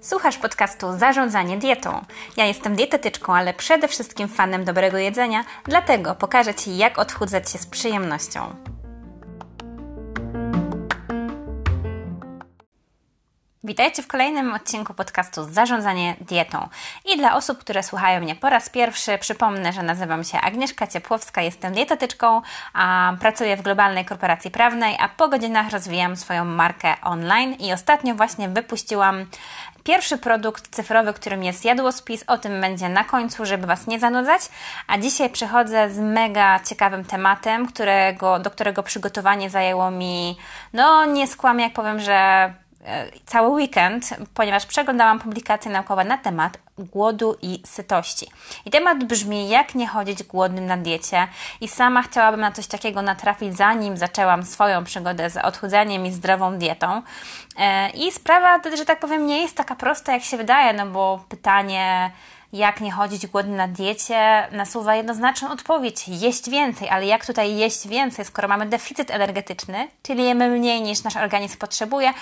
Słuchasz podcastu Zarządzanie dietą. Ja jestem dietetyczką, ale przede wszystkim fanem dobrego jedzenia, dlatego pokażę Ci, jak odchudzać się z przyjemnością. Witajcie w kolejnym odcinku podcastu Zarządzanie dietą. I dla osób, które słuchają mnie po raz pierwszy, przypomnę, że nazywam się Agnieszka Ciepłowska, jestem dietetyczką, a pracuję w globalnej korporacji prawnej, a po godzinach rozwijam swoją markę online i ostatnio właśnie wypuściłam pierwszy produkt cyfrowy, którym jest jadłospis. O tym będzie na końcu, żeby Was nie zanudzać. A dzisiaj przychodzę z mega ciekawym tematem, którego, do którego przygotowanie zajęło mi, no nie skłamię jak powiem, że cały weekend, ponieważ przeglądałam publikacje naukowe na temat głodu i sytości. I temat brzmi, jak nie chodzić głodnym na diecie. I sama chciałabym na coś takiego natrafić, zanim zaczęłam swoją przygodę z odchudzaniem i zdrową dietą. E, I sprawa, że tak powiem, nie jest taka prosta, jak się wydaje, no bo pytanie jak nie chodzić głodny na diecie, nasuwa jednoznaczną odpowiedź: jeść więcej. Ale jak tutaj jeść więcej, skoro mamy deficyt energetyczny, czyli jemy mniej niż nasz organizm potrzebuje,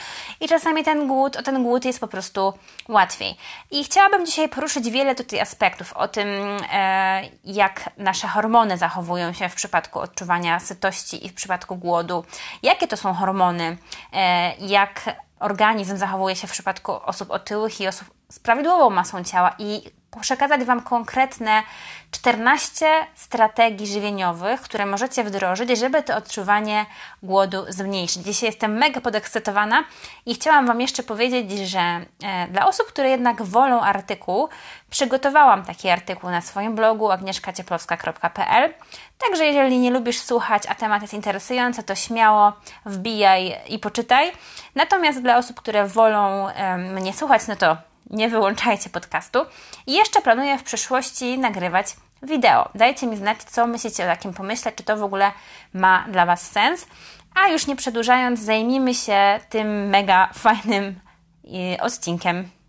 i czasami ten głód, o ten głód jest po prostu łatwiej. I chciałabym dzisiaj poruszyć wiele tutaj aspektów o tym, e, jak nasze hormony zachowują się w przypadku odczuwania sytości i w przypadku głodu, jakie to są hormony, e, jak organizm zachowuje się w przypadku osób otyłych i osób z prawidłową masą ciała i przekazać Wam konkretne 14 strategii żywieniowych, które możecie wdrożyć, żeby to odczuwanie głodu zmniejszyć. Dzisiaj jestem mega podekscytowana i chciałam Wam jeszcze powiedzieć, że e, dla osób, które jednak wolą artykuł, przygotowałam taki artykuł na swoim blogu agnieszkacieplowska.pl. Także jeżeli nie lubisz słuchać, a temat jest interesujący, to śmiało wbijaj i poczytaj. Natomiast dla osób, które wolą e, mnie słuchać, no to nie wyłączajcie podcastu. I jeszcze planuję w przyszłości nagrywać wideo. Dajcie mi znać, co myślicie o takim pomyśle, czy to w ogóle ma dla Was sens. A już nie przedłużając, zajmijmy się tym mega fajnym y, odcinkiem.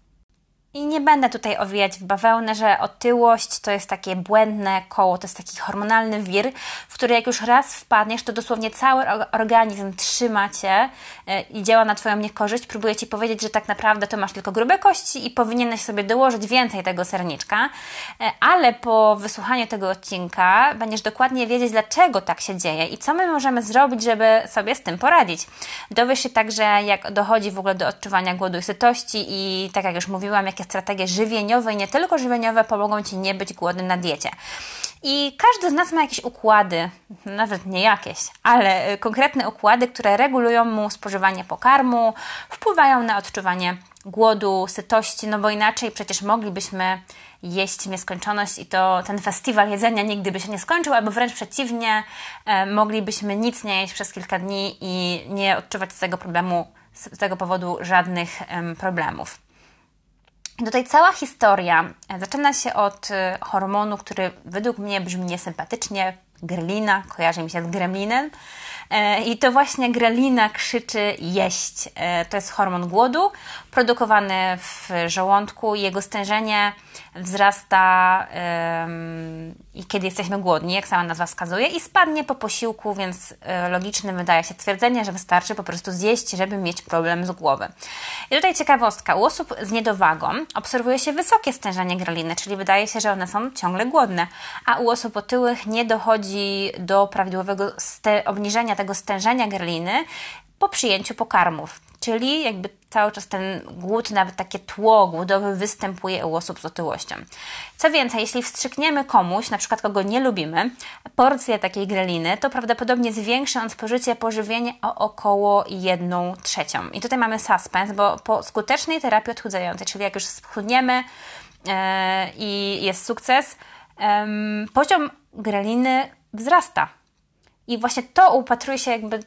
I nie będę tutaj owijać w bawełnę, że otyłość to jest takie błędne koło, to jest taki hormonalny wir, w który jak już raz wpadniesz, to dosłownie cały organizm trzyma cię e, i działa na Twoją niekorzyść. Próbuje Ci powiedzieć, że tak naprawdę to masz tylko grube kości i powinieneś sobie dołożyć więcej tego serniczka, e, ale po wysłuchaniu tego odcinka będziesz dokładnie wiedzieć, dlaczego tak się dzieje i co my możemy zrobić, żeby sobie z tym poradzić. Dowiesz się także, jak dochodzi w ogóle do odczuwania głodu i sytości i tak jak już mówiłam, jakie strategie żywieniowe i nie tylko żywieniowe pomogą Ci nie być głodnym na diecie. I każdy z nas ma jakieś układy, nawet nie jakieś, ale y, konkretne układy, które regulują mu spożywanie pokarmu, wpływają na odczuwanie głodu, sytości, no bo inaczej przecież moglibyśmy jeść nieskończoność i to ten festiwal jedzenia nigdy by się nie skończył, albo wręcz przeciwnie, e, moglibyśmy nic nie jeść przez kilka dni i nie odczuwać z tego problemu, z tego powodu żadnych problemów. Tutaj cała historia e, zaczyna się od e, hormonu, który według mnie brzmi niesympatycznie, grelina, kojarzy mi się z gremlinem. E, I to właśnie grelina krzyczy jeść. To jest hormon głodu, produkowany w żołądku. Jego stężenie wzrasta i kiedy jesteśmy głodni, jak sama nazwa wskazuje, i spadnie po posiłku, więc e, logicznym wydaje się twierdzenie, że wystarczy po prostu zjeść, żeby mieć problem z głowy. I tutaj ciekawostka. U osób z niedowagą obserwuje się wysokie stężenie greliny, czyli wydaje się, że one są ciągle głodne, a u osób otyłych nie dochodzi do prawidłowego obniżenia tego stężenia greliny po przyjęciu pokarmów. Czyli jakby cały czas ten głód, nawet takie tło głodowe występuje u osób z otyłością. Co więcej, jeśli wstrzykniemy komuś, na przykład kogo nie lubimy, porcję takiej greliny, to prawdopodobnie zwiększy on spożycie pożywienia o około 1 trzecią. I tutaj mamy suspens, bo po skutecznej terapii odchudzającej, czyli jak już schudniemy yy, i jest sukces, yy, poziom greliny wzrasta. I właśnie to upatruje się jakby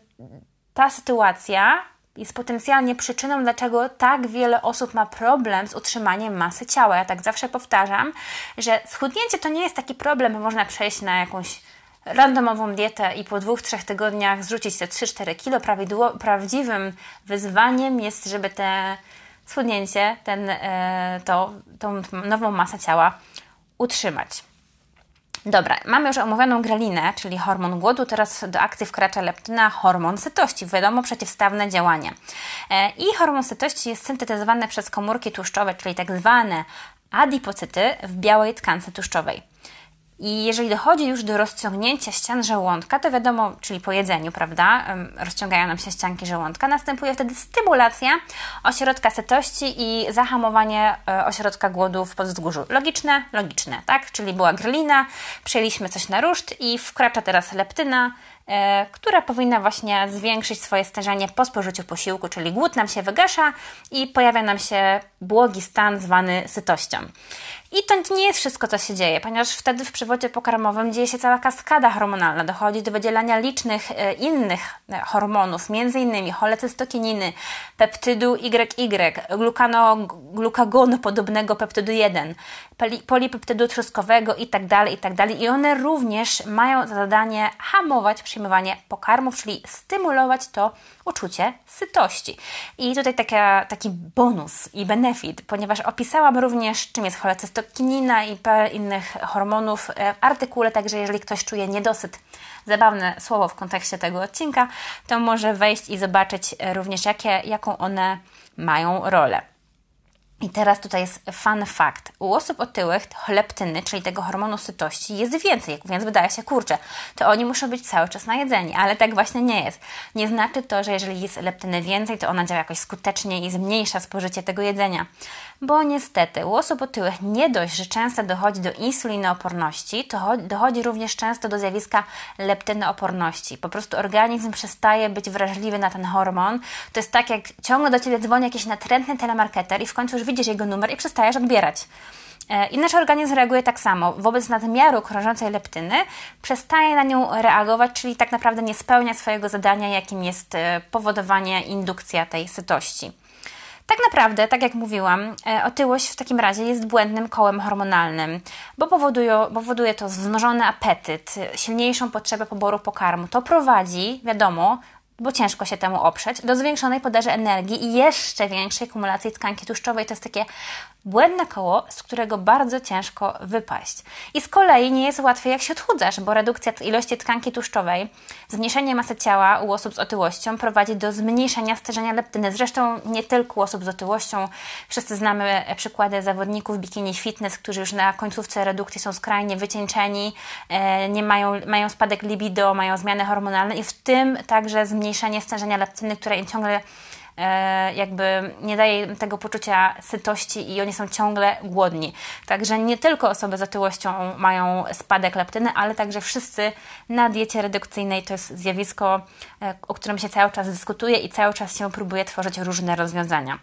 ta sytuacja jest potencjalnie przyczyną, dlaczego tak wiele osób ma problem z utrzymaniem masy ciała. Ja tak zawsze powtarzam, że schudnięcie to nie jest taki problem, można przejść na jakąś randomową dietę i po dwóch, trzech tygodniach zrzucić te 3-4 kilo. Prawdziwym wyzwaniem jest, żeby te schudnięcie, ten, e, to, tą nową masę ciała utrzymać. Dobra, mamy już omówioną grelinę, czyli hormon głodu, teraz do akcji wkracza leptyna, hormon sytości, wiadomo, przeciwstawne działanie. E, I hormon sytości jest syntetyzowany przez komórki tłuszczowe, czyli tak zwane adipocyty w białej tkance tłuszczowej. I jeżeli dochodzi już do rozciągnięcia ścian żołądka, to wiadomo, czyli po jedzeniu, prawda, rozciągają nam się ścianki żołądka, następuje wtedy stymulacja ośrodka sytości i zahamowanie e, ośrodka głodu w podzwórzu. Logiczne? Logiczne, tak? Czyli była grlina, przyjęliśmy coś na ruszt i wkracza teraz leptyna, która powinna właśnie zwiększyć swoje stężenie po spożyciu posiłku, czyli głód nam się wygasza i pojawia nam się błogi stan zwany sytością. I to nie jest wszystko, co się dzieje, ponieważ wtedy w przewodzie pokarmowym dzieje się cała kaskada hormonalna. Dochodzi do wydzielania licznych e, innych e, hormonów, m.in. cholecystokininy, peptydu YY, glukagonu podobnego peptydu 1, polipeptydu truskowego itd., tak itd. Tak I one również mają za zadanie hamować przyjmowanie pokarmów, czyli stymulować to uczucie sytości. I tutaj taka, taki bonus i benefit, ponieważ opisałam również, czym jest cholecystokinina i parę innych hormonów w artykule, także jeżeli ktoś czuje niedosyt, zabawne słowo w kontekście tego odcinka, to może wejść i zobaczyć również, jakie, jaką one mają rolę. I teraz tutaj jest fun fact. U osób otyłych leptyny, czyli tego hormonu sytości, jest więcej, więc wydaje się, kurczę, to oni muszą być cały czas najedzeni, ale tak właśnie nie jest. Nie znaczy to, że jeżeli jest leptyny więcej, to ona działa jakoś skutecznie i zmniejsza spożycie tego jedzenia bo niestety u osób otyłych nie dość, że często dochodzi do insulinooporności, to dochodzi również często do zjawiska leptynooporności. Po prostu organizm przestaje być wrażliwy na ten hormon. To jest tak, jak ciągle do Ciebie dzwoni jakiś natrętny telemarketer i w końcu już widzisz jego numer i przestajesz odbierać. E, I nasz organizm reaguje tak samo. Wobec nadmiaru krążącej leptyny przestaje na nią reagować, czyli tak naprawdę nie spełnia swojego zadania, jakim jest e, powodowanie indukcja tej sytości. Tak naprawdę, tak jak mówiłam, e, otyłość w takim razie jest błędnym kołem hormonalnym, bo powoduje, powoduje to wzmożony apetyt, silniejszą potrzebę poboru pokarmu. To prowadzi, wiadomo, bo ciężko się temu oprzeć, do zwiększonej podaży energii i jeszcze większej kumulacji tkanki tłuszczowej. To jest takie błędne koło, z którego bardzo ciężko wypaść. I z kolei nie jest łatwe, jak się odchudzasz, bo redukcja ilości tkanki tłuszczowej, zmniejszenie masy ciała u osób z otyłością prowadzi do zmniejszenia stężenia leptyny. Zresztą nie tylko u osób z otyłością. Wszyscy znamy przykłady zawodników bikini fitness, którzy już na końcówce redukcji są skrajnie wycieńczeni, e, nie mają, mają spadek libido, mają zmiany hormonalne i w tym także zmniejszenie stężenia leptyny, które im ciągle E, jakby nie daje tego poczucia sytości i oni są ciągle głodni. Także nie tylko osoby z otyłością mają spadek leptyny, ale także wszyscy na diecie redukcyjnej to jest zjawisko, e, o którym się cały czas dyskutuje i cały czas się próbuje tworzyć różne rozwiązania.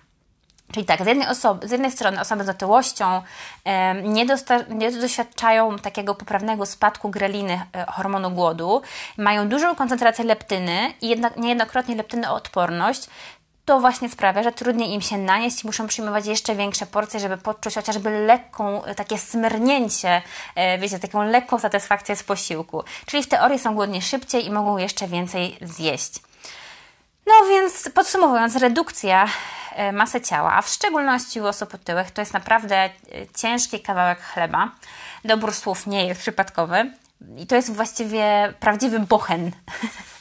Czyli tak, z jednej, osoby, z jednej strony osoby z otyłością e, nie, nie, doświadczają takiego poprawnego spadku greliny e, hormonu głodu, mają dużą koncentrację leptyny i jednak, niejednokrotnie leptynoodporność, to właśnie sprawia, że trudniej im się najeść i muszą przyjmować jeszcze większe porcje, żeby poczuć chociażby lekką, takie smyrnięcie, e, wiecie, taką lekką satysfakcję z posiłku. Czyli w teorii są głodni szybciej i mogą jeszcze więcej zjeść. No więc podsumowując, redukcja e, masy ciała, a w szczególności u osób otyłych, to jest naprawdę e, ciężki kawałek chleba. Dobór słów nie jest przypadkowy. I to jest właściwie prawdziwy bochen.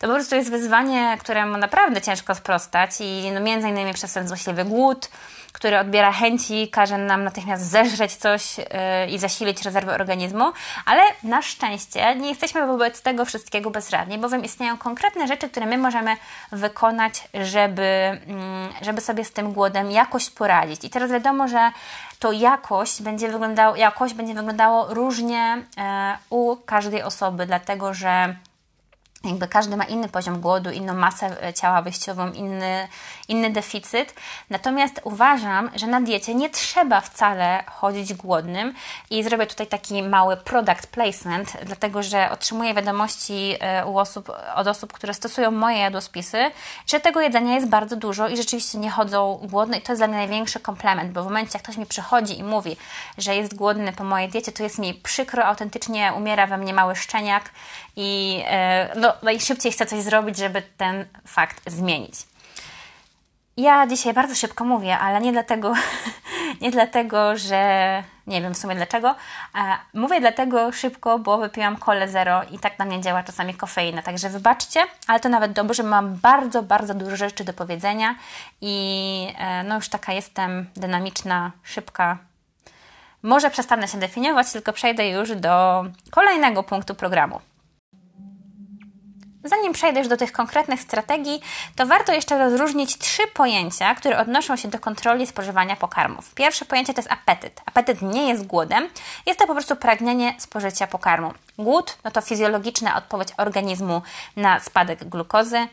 To po prostu jest wyzwanie, któremu naprawdę ciężko sprostać i no między innymi przez ten złośliwy głód, który odbiera chęci, każe nam natychmiast zeżreć coś yy, i zasilić rezerwy organizmu, ale na szczęście nie jesteśmy wobec tego wszystkiego bezradni, bowiem istnieją konkretne rzeczy, które my możemy wykonać, żeby, yy, żeby sobie z tym głodem jakoś poradzić. I teraz wiadomo, że to jakość będzie wyglądało, jakość będzie wyglądało różnie yy, u każdej osoby, dlatego że jakby każdy ma inny poziom głodu, inną masę e, ciała wyjściową, inny, inny deficyt. Natomiast uważam, że na diecie nie trzeba wcale chodzić głodnym i zrobię tutaj taki mały product placement, dlatego że otrzymuję wiadomości e, u osób, od osób, które stosują moje jadłospisy, że tego jedzenia jest bardzo dużo i rzeczywiście nie chodzą głodne i to jest dla mnie największy komplement, bo w momencie jak ktoś mi przychodzi i mówi, że jest głodny po mojej diecie, to jest mi przykro, autentycznie umiera we mnie mały szczeniak i e, no, najszybciej chcę coś zrobić, żeby ten fakt zmienić. Ja dzisiaj bardzo szybko mówię, ale nie dlatego, nie dlatego, że nie wiem w sumie dlaczego. Mówię dlatego szybko, bo wypiłam kole zero i tak na mnie działa czasami kofeina. Także wybaczcie, ale to nawet dobrze, mam bardzo, bardzo dużo rzeczy do powiedzenia i e, no już taka jestem dynamiczna, szybka. Może przestanę się definiować, tylko przejdę już do kolejnego punktu programu. Zanim przejdę już do tych konkretnych strategii, to warto jeszcze rozróżnić trzy pojęcia, które odnoszą się do kontroli spożywania pokarmów. Pierwsze pojęcie to jest apetyt. Apetyt nie jest głodem, jest to po prostu pragnienie spożycia pokarmu. Głód no to fizjologiczna odpowiedź organizmu na spadek glukozy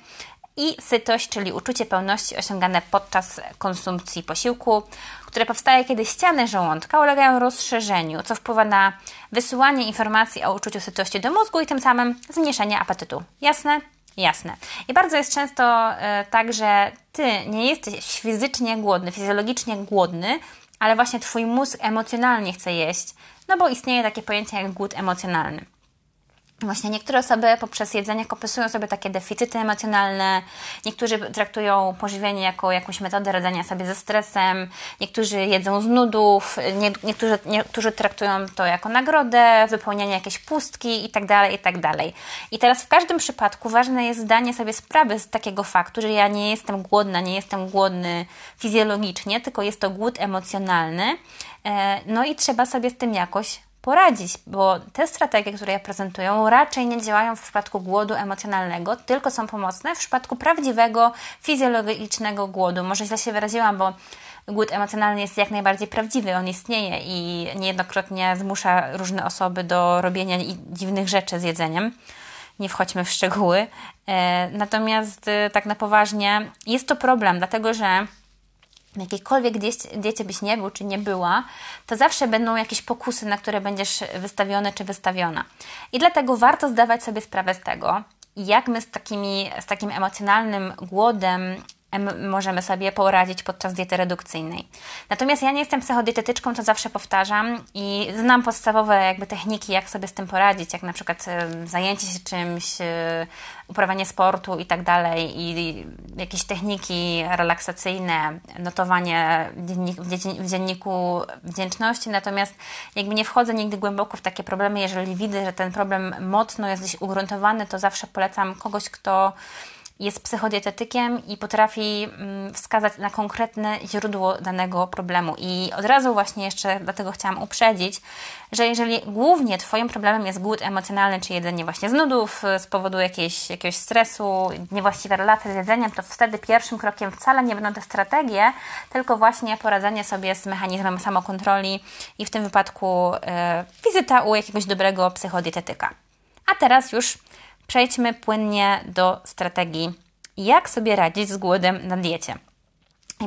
i sytość, czyli uczucie pełności osiągane podczas konsumpcji posiłku, które powstaje, kiedy ściany żołądka ulegają rozszerzeniu, co wpływa na wysyłanie informacji o uczuciu sytości do mózgu i tym samym zmniejszenie apetytu. Jasne? Jasne. I bardzo jest często y, tak, że ty nie jesteś fizycznie głodny, fizjologicznie głodny, ale właśnie twój mózg emocjonalnie chce jeść, no bo istnieje takie pojęcie jak głód emocjonalny. Właśnie niektóre osoby poprzez jedzenie kompensują sobie takie deficyty emocjonalne, niektórzy traktują pożywienie jako jakąś metodę radzenia sobie ze stresem, niektórzy jedzą z nudów, nie, niektórzy, niektórzy traktują to jako nagrodę, wypełnianie jakiejś pustki itd., tak itd. Tak I teraz w każdym przypadku ważne jest zdanie sobie sprawy z takiego faktu, że ja nie jestem głodna, nie jestem głodny fizjologicznie, tylko jest to głód emocjonalny. E, no i trzeba sobie z tym jakoś poradzić, bo te strategie, które ja prezentuję, raczej nie działają w przypadku głodu emocjonalnego, tylko są pomocne w przypadku prawdziwego, fizjologicznego głodu. Może źle się wyraziłam, bo głód emocjonalny jest jak najbardziej prawdziwy, on istnieje i niejednokrotnie zmusza różne osoby do robienia dziwnych rzeczy z jedzeniem. Nie wchodźmy w szczegóły. E, natomiast e, tak na poważnie jest to problem, dlatego że jakiejkolwiek diecie, byś nie był czy nie była, to zawsze będą jakieś pokusy, na które będziesz wystawiony czy wystawiona. I dlatego warto zdawać sobie sprawę z tego, jak my z, takimi, z takim emocjonalnym głodem możemy sobie poradzić podczas diety redukcyjnej. Natomiast ja nie jestem psychodietetyczką, to zawsze powtarzam i znam podstawowe jakby techniki, jak sobie z tym poradzić, jak na przykład zajęcie się czymś, e, uprawianie sportu i tak dalej i jakieś techniki relaksacyjne, notowanie w dzienniku wdzięczności, natomiast jakby nie wchodzę nigdy głęboko w takie problemy, jeżeli widzę, że ten problem mocno jest gdzieś ugruntowany, to zawsze polecam kogoś, kto jest psychodietetykiem i potrafi mm, wskazać na konkretne źródło danego problemu. I od razu właśnie jeszcze dlatego chciałam uprzedzić, że jeżeli głównie Twoim problemem jest głód emocjonalny, czy jedzenie właśnie z nudów, z powodu jakiejś, jakiegoś stresu, niewłaściwe relacje z jedzeniem, to wtedy pierwszym krokiem wcale nie będą te strategie, tylko właśnie poradzenie sobie z mechanizmem samokontroli i w tym wypadku e, wizyta u jakiegoś dobrego psychodietetyka. A teraz już przejdźmy płynnie do strategii, jak sobie radzić z głodem na diecie.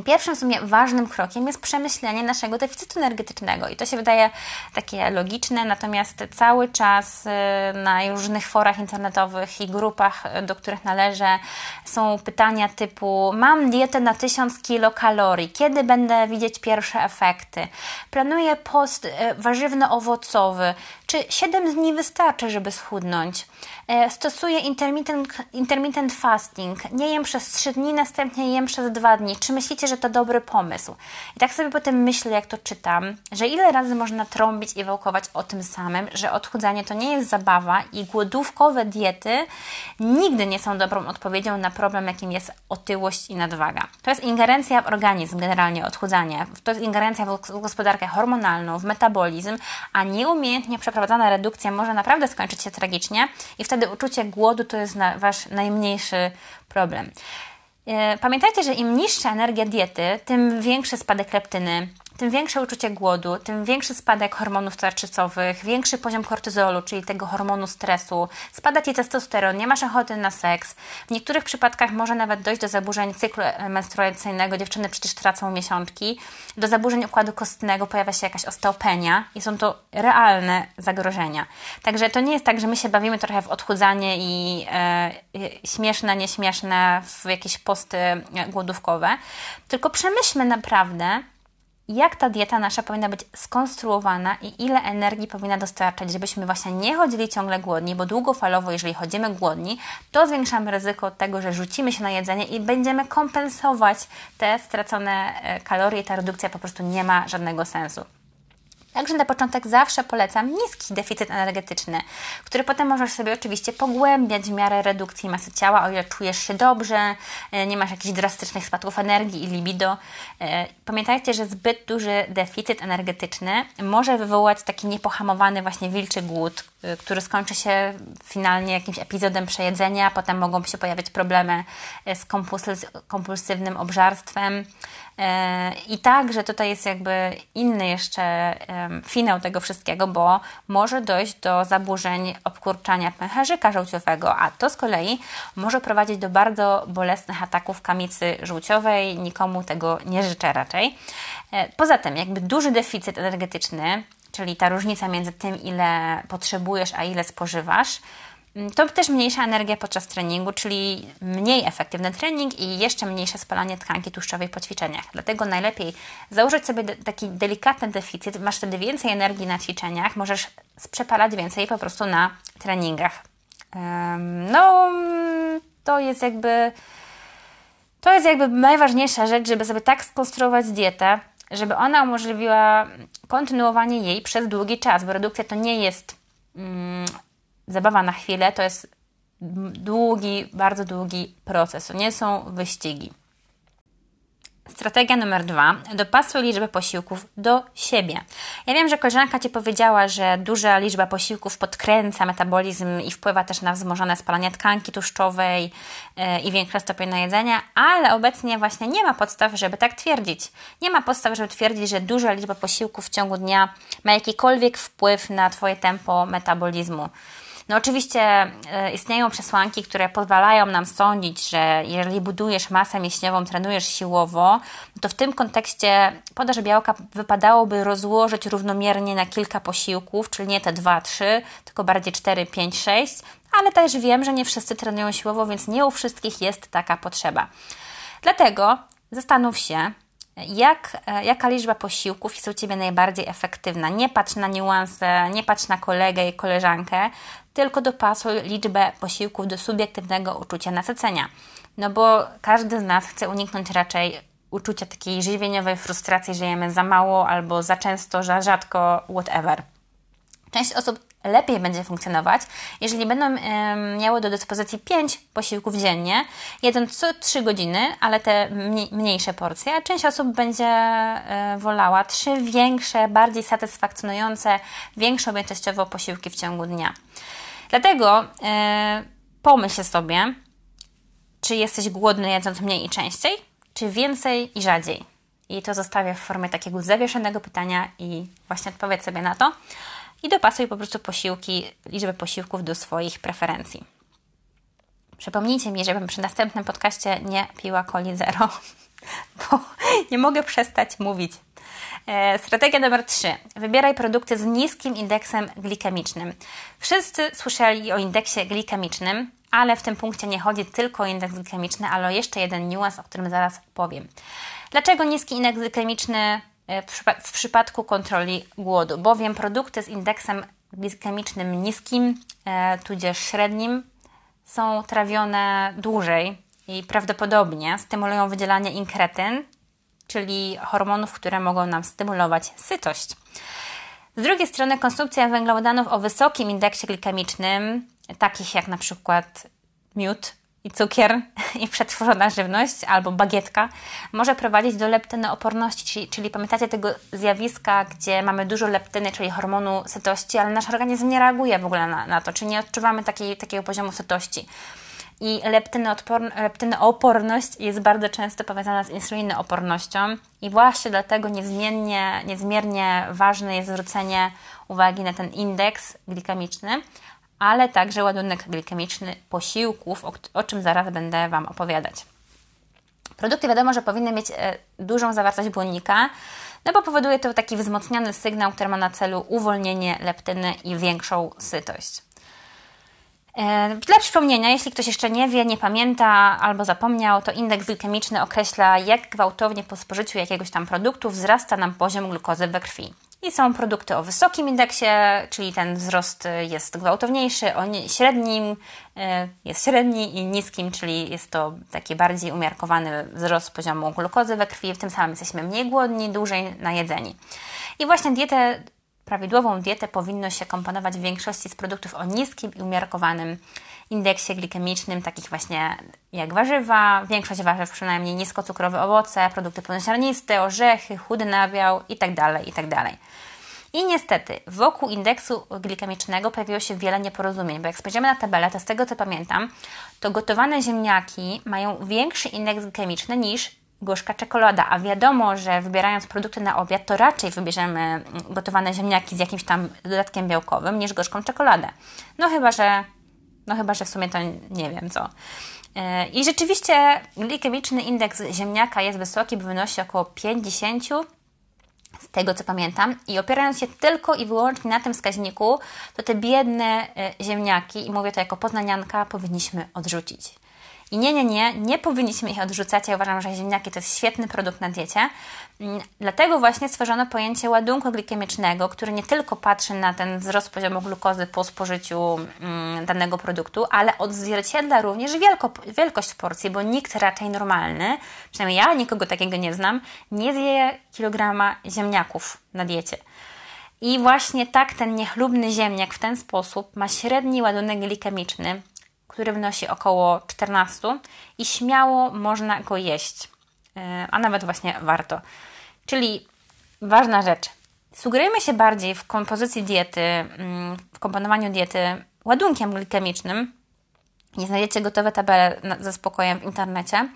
Pierwszym w sumie ważnym krokiem jest przemyślenie naszego deficytu energetycznego. I to się wydaje takie logiczne, natomiast cały czas y, na różnych forach internetowych i grupach, y, do których należę, są pytania typu: Mam dietę na 1000 kilokalorii, kiedy będę widzieć pierwsze efekty? Planuję post y, warzywno-owocowy, czy 7 dni wystarczy, żeby schudnąć? E, stosuję intermittent, intermittent fasting. Nie jem przez 3 dni, następnie jem przez 2 dni. Czy myślicie, że to dobry pomysł? I tak sobie potem myślę, jak to czytam, że ile razy można trąbić i wałkować o tym samym, że odchudzanie to nie jest zabawa i głodówkowe diety nigdy nie są dobrą odpowiedzią na problem, jakim jest otyłość i nadwaga. To jest ingerencja w organizm, generalnie odchudzanie. To jest ingerencja w gospodarkę hormonalną, w metabolizm, a nieumiejętnie przeprowadzana redukcja może naprawdę skończyć się tragicznie i wtedy uczucie głodu to jest Wasz najmniejszy problem. E, pamiętajcie, że im niższa energia diety, tym większy spadek leptyny, tym większe uczucie głodu, tym większy spadek hormonów tarczycowych, większy poziom kortyzolu, czyli tego hormonu stresu, spada Ci testosteron, nie masz ochoty na seks. W niektórych przypadkach może nawet dojść do zaburzeń cyklu menstruacyjnego, dziewczyny przecież tracą miesiączki, do zaburzeń układu kostnego, pojawia się jakaś osteopenia i są to realne zagrożenia. Także to nie jest tak, że my się bawimy trochę w odchudzanie i e, śmieszne, nieśmieszne w jakieś posty głodówkowe, tylko przemyślmy naprawdę, jak ta dieta nasza powinna być skonstruowana i ile energii powinna dostarczać, żebyśmy właśnie nie chodzili ciągle głodni, bo długofalowo, jeżeli chodzimy głodni, to zwiększamy ryzyko tego, że rzucimy się na jedzenie i będziemy kompensować te stracone e, kalorie. Ta redukcja po prostu nie ma żadnego sensu. Także na początek zawsze polecam niski deficyt energetyczny, który potem możesz sobie oczywiście pogłębiać w miarę redukcji masy ciała, o ile czujesz się dobrze, e, nie masz jakichś drastycznych spadków energii i libido. E, pamiętajcie, że zbyt duży deficyt energetyczny może wywołać taki niepohamowany właśnie wilczy głód, e, który skończy się finalnie jakimś epizodem przejedzenia, potem mogą się pojawiać problemy z kompulsywnym obżarstwem, i tak, że tutaj jest jakby inny jeszcze finał tego wszystkiego, bo może dojść do zaburzeń obkurczania pęcherzyka żółciowego, a to z kolei może prowadzić do bardzo bolesnych ataków kamicy żółciowej. Nikomu tego nie życzę raczej. E, poza tym, jakby duży deficyt energetyczny, czyli ta różnica między tym, ile potrzebujesz, a ile spożywasz, to też mniejsza energia podczas treningu, czyli mniej efektywny trening i jeszcze mniejsze spalanie tkanki tłuszczowej po ćwiczeniach. Dlatego najlepiej założyć sobie taki delikatny deficyt, masz wtedy więcej energii na ćwiczeniach, możesz przepalać więcej po prostu na treningach. No, to jest jakby to jest jakby najważniejsza rzecz, żeby sobie tak skonstruować dietę, żeby ona umożliwiła kontynuowanie jej przez długi czas, bo redukcja to nie jest mm, zabawa na chwilę to jest długi, bardzo długi proces. To nie są wyścigi. Strategia numer dwa. Dopasuj liczbę posiłków do siebie. Ja wiem, że koleżanka Ci powiedziała, że duża liczba posiłków podkręca metabolizm i wpływa też na wzmożone spalanie tkanki tłuszczowej yy, i większy stopień najedzenia, ale obecnie właśnie nie ma podstaw, żeby tak twierdzić. Nie ma podstaw, żeby twierdzić, że duża liczba posiłków w ciągu dnia ma jakikolwiek wpływ na Twoje tempo metabolizmu. No oczywiście e, istnieją przesłanki, które pozwalają nam sądzić, że jeżeli budujesz masę mięśniową, trenujesz siłowo, to w tym kontekście podaż białka wypadałoby rozłożyć równomiernie na kilka posiłków, czyli nie te 2-3, tylko bardziej 4, 5, 6, ale też wiem, że nie wszyscy trenują siłowo, więc nie u wszystkich jest taka potrzeba. Dlatego zastanów się, jak, e, jaka liczba posiłków jest u Ciebie najbardziej efektywna. Nie patrz na niuanse, nie patrz na kolegę i koleżankę, tylko dopasuj liczbę posiłków do subiektywnego uczucia nasycenia. No bo każdy z nas chce uniknąć raczej uczucia takiej żywieniowej frustracji, że jemy za mało albo za często, za rzadko, whatever. Część osób lepiej będzie funkcjonować, jeżeli będą miały do dyspozycji 5 posiłków dziennie, jeden co 3 godziny, ale te mniejsze porcje, a część osób będzie e, wolała 3 większe, bardziej satysfakcjonujące, większe objętościowo posiłki w ciągu dnia. Dlatego e, pomyśl sobie, czy jesteś głodny jedząc mniej i częściej, czy więcej i rzadziej. I to zostawię w formie takiego zawieszonego pytania i właśnie odpowiedz sobie na to i dopasuj po prostu posiłki, liczbę posiłków do swoich preferencji. Przypomnijcie mi, żebym przy następnym podcaście nie piła coli zero, bo nie mogę przestać mówić. E, strategia numer 3. Wybieraj produkty z niskim indeksem glikemicznym. Wszyscy słyszeli o indeksie glikemicznym, ale w tym punkcie nie chodzi tylko o indeks glikemiczny, ale o jeszcze jeden niuans, o którym zaraz powiem. Dlaczego niski indeks glikemiczny w przypadku kontroli głodu, bowiem produkty z indeksem glikemicznym niskim, e, tudzież średnim, są trawione dłużej i prawdopodobnie stymulują wydzielanie inkretyn, czyli hormonów, które mogą nam stymulować sytość. Z drugiej strony konsumpcja węglowodanów o wysokim indeksie glikemicznym, takich jak na przykład miód, i cukier i przetworzona żywność albo bagietka może prowadzić do leptynooporności, czyli, czyli pamiętacie tego zjawiska, gdzie mamy dużo leptyny, czyli hormonu sytości, ale nasz organizm nie reaguje w ogóle na, na to, czyli nie odczuwamy takiej, takiego poziomu sytości. I leptynooporność jest bardzo często powiązana z insulinoopornością i właśnie dlatego niezmiennie, niezmiernie ważne jest zwrócenie uwagi na ten indeks glikemiczny, ale także ładunek glikemiczny posiłków, o, o czym zaraz będę Wam opowiadać. Produkty wiadomo, że powinny mieć e, dużą zawartość błonnika, no bo powoduje to taki wzmocniony sygnał, który ma na celu uwolnienie leptyny i większą sytość. E, dla przypomnienia, jeśli ktoś jeszcze nie wie, nie pamięta albo zapomniał, to indeks glikemiczny określa, jak gwałtownie po spożyciu jakiegoś tam produktu wzrasta nam poziom glukozy we krwi. I są produkty o wysokim indeksie, czyli ten wzrost jest gwałtowniejszy, o średnim e, jest średni i niskim, czyli jest to taki bardziej umiarkowany wzrost poziomu glukozy we krwi. W tym samym jesteśmy mniej głodni, dłużej najedzeni. I właśnie dietę prawidłową dietę powinno się komponować w większości z produktów o niskim i umiarkowanym indeksie glikemicznym, takich właśnie jak warzywa, większość warzyw przynajmniej niskocukrowe owoce, produkty pełnoziarniste, orzechy, chudy nabiał itd., tak itd. Tak I niestety wokół indeksu glikemicznego pojawiło się wiele nieporozumień, bo jak spojrzymy na tabelę, to z tego co pamiętam, to gotowane ziemniaki mają większy indeks glikemiczny niż gorzka czekolada, a wiadomo, że wybierając produkty na obiad, to raczej wybierzemy gotowane ziemniaki z jakimś tam dodatkiem białkowym niż gorzką czekoladę. No chyba, że no chyba, że w sumie to nie wiem co. E, I rzeczywiście glikemiczny indeks ziemniaka jest wysoki, bo wynosi około 50 z tego co pamiętam, i opierając się tylko i wyłącznie na tym wskaźniku, to te biedne e, ziemniaki, i mówię to jako poznanianka, powinniśmy odrzucić. I nie, nie, nie, nie powinniśmy ich odrzucać. Ja uważam, że ziemniaki to jest świetny produkt na diecie. Mm, dlatego właśnie stworzono pojęcie ładunku glikemicznego, który nie tylko patrzy na ten wzrost poziomu glukozy po spożyciu mm, danego produktu, ale odzwierciedla również wielko, wielkość porcji, bo nikt raczej normalny, przynajmniej ja nikogo takiego nie znam, nie zje kilograma ziemniaków na diecie. I właśnie tak ten niechlubny ziemniak w ten sposób ma średni ładunek glikemiczny który wynosi około 14 i śmiało można go jeść, e, a nawet właśnie warto. Czyli ważna rzecz. Sugerujemy się bardziej w kompozycji diety, mm, w komponowaniu diety ładunkiem glikemicznym. Nie znajdziecie gotowe tabele ze spokojem w internecie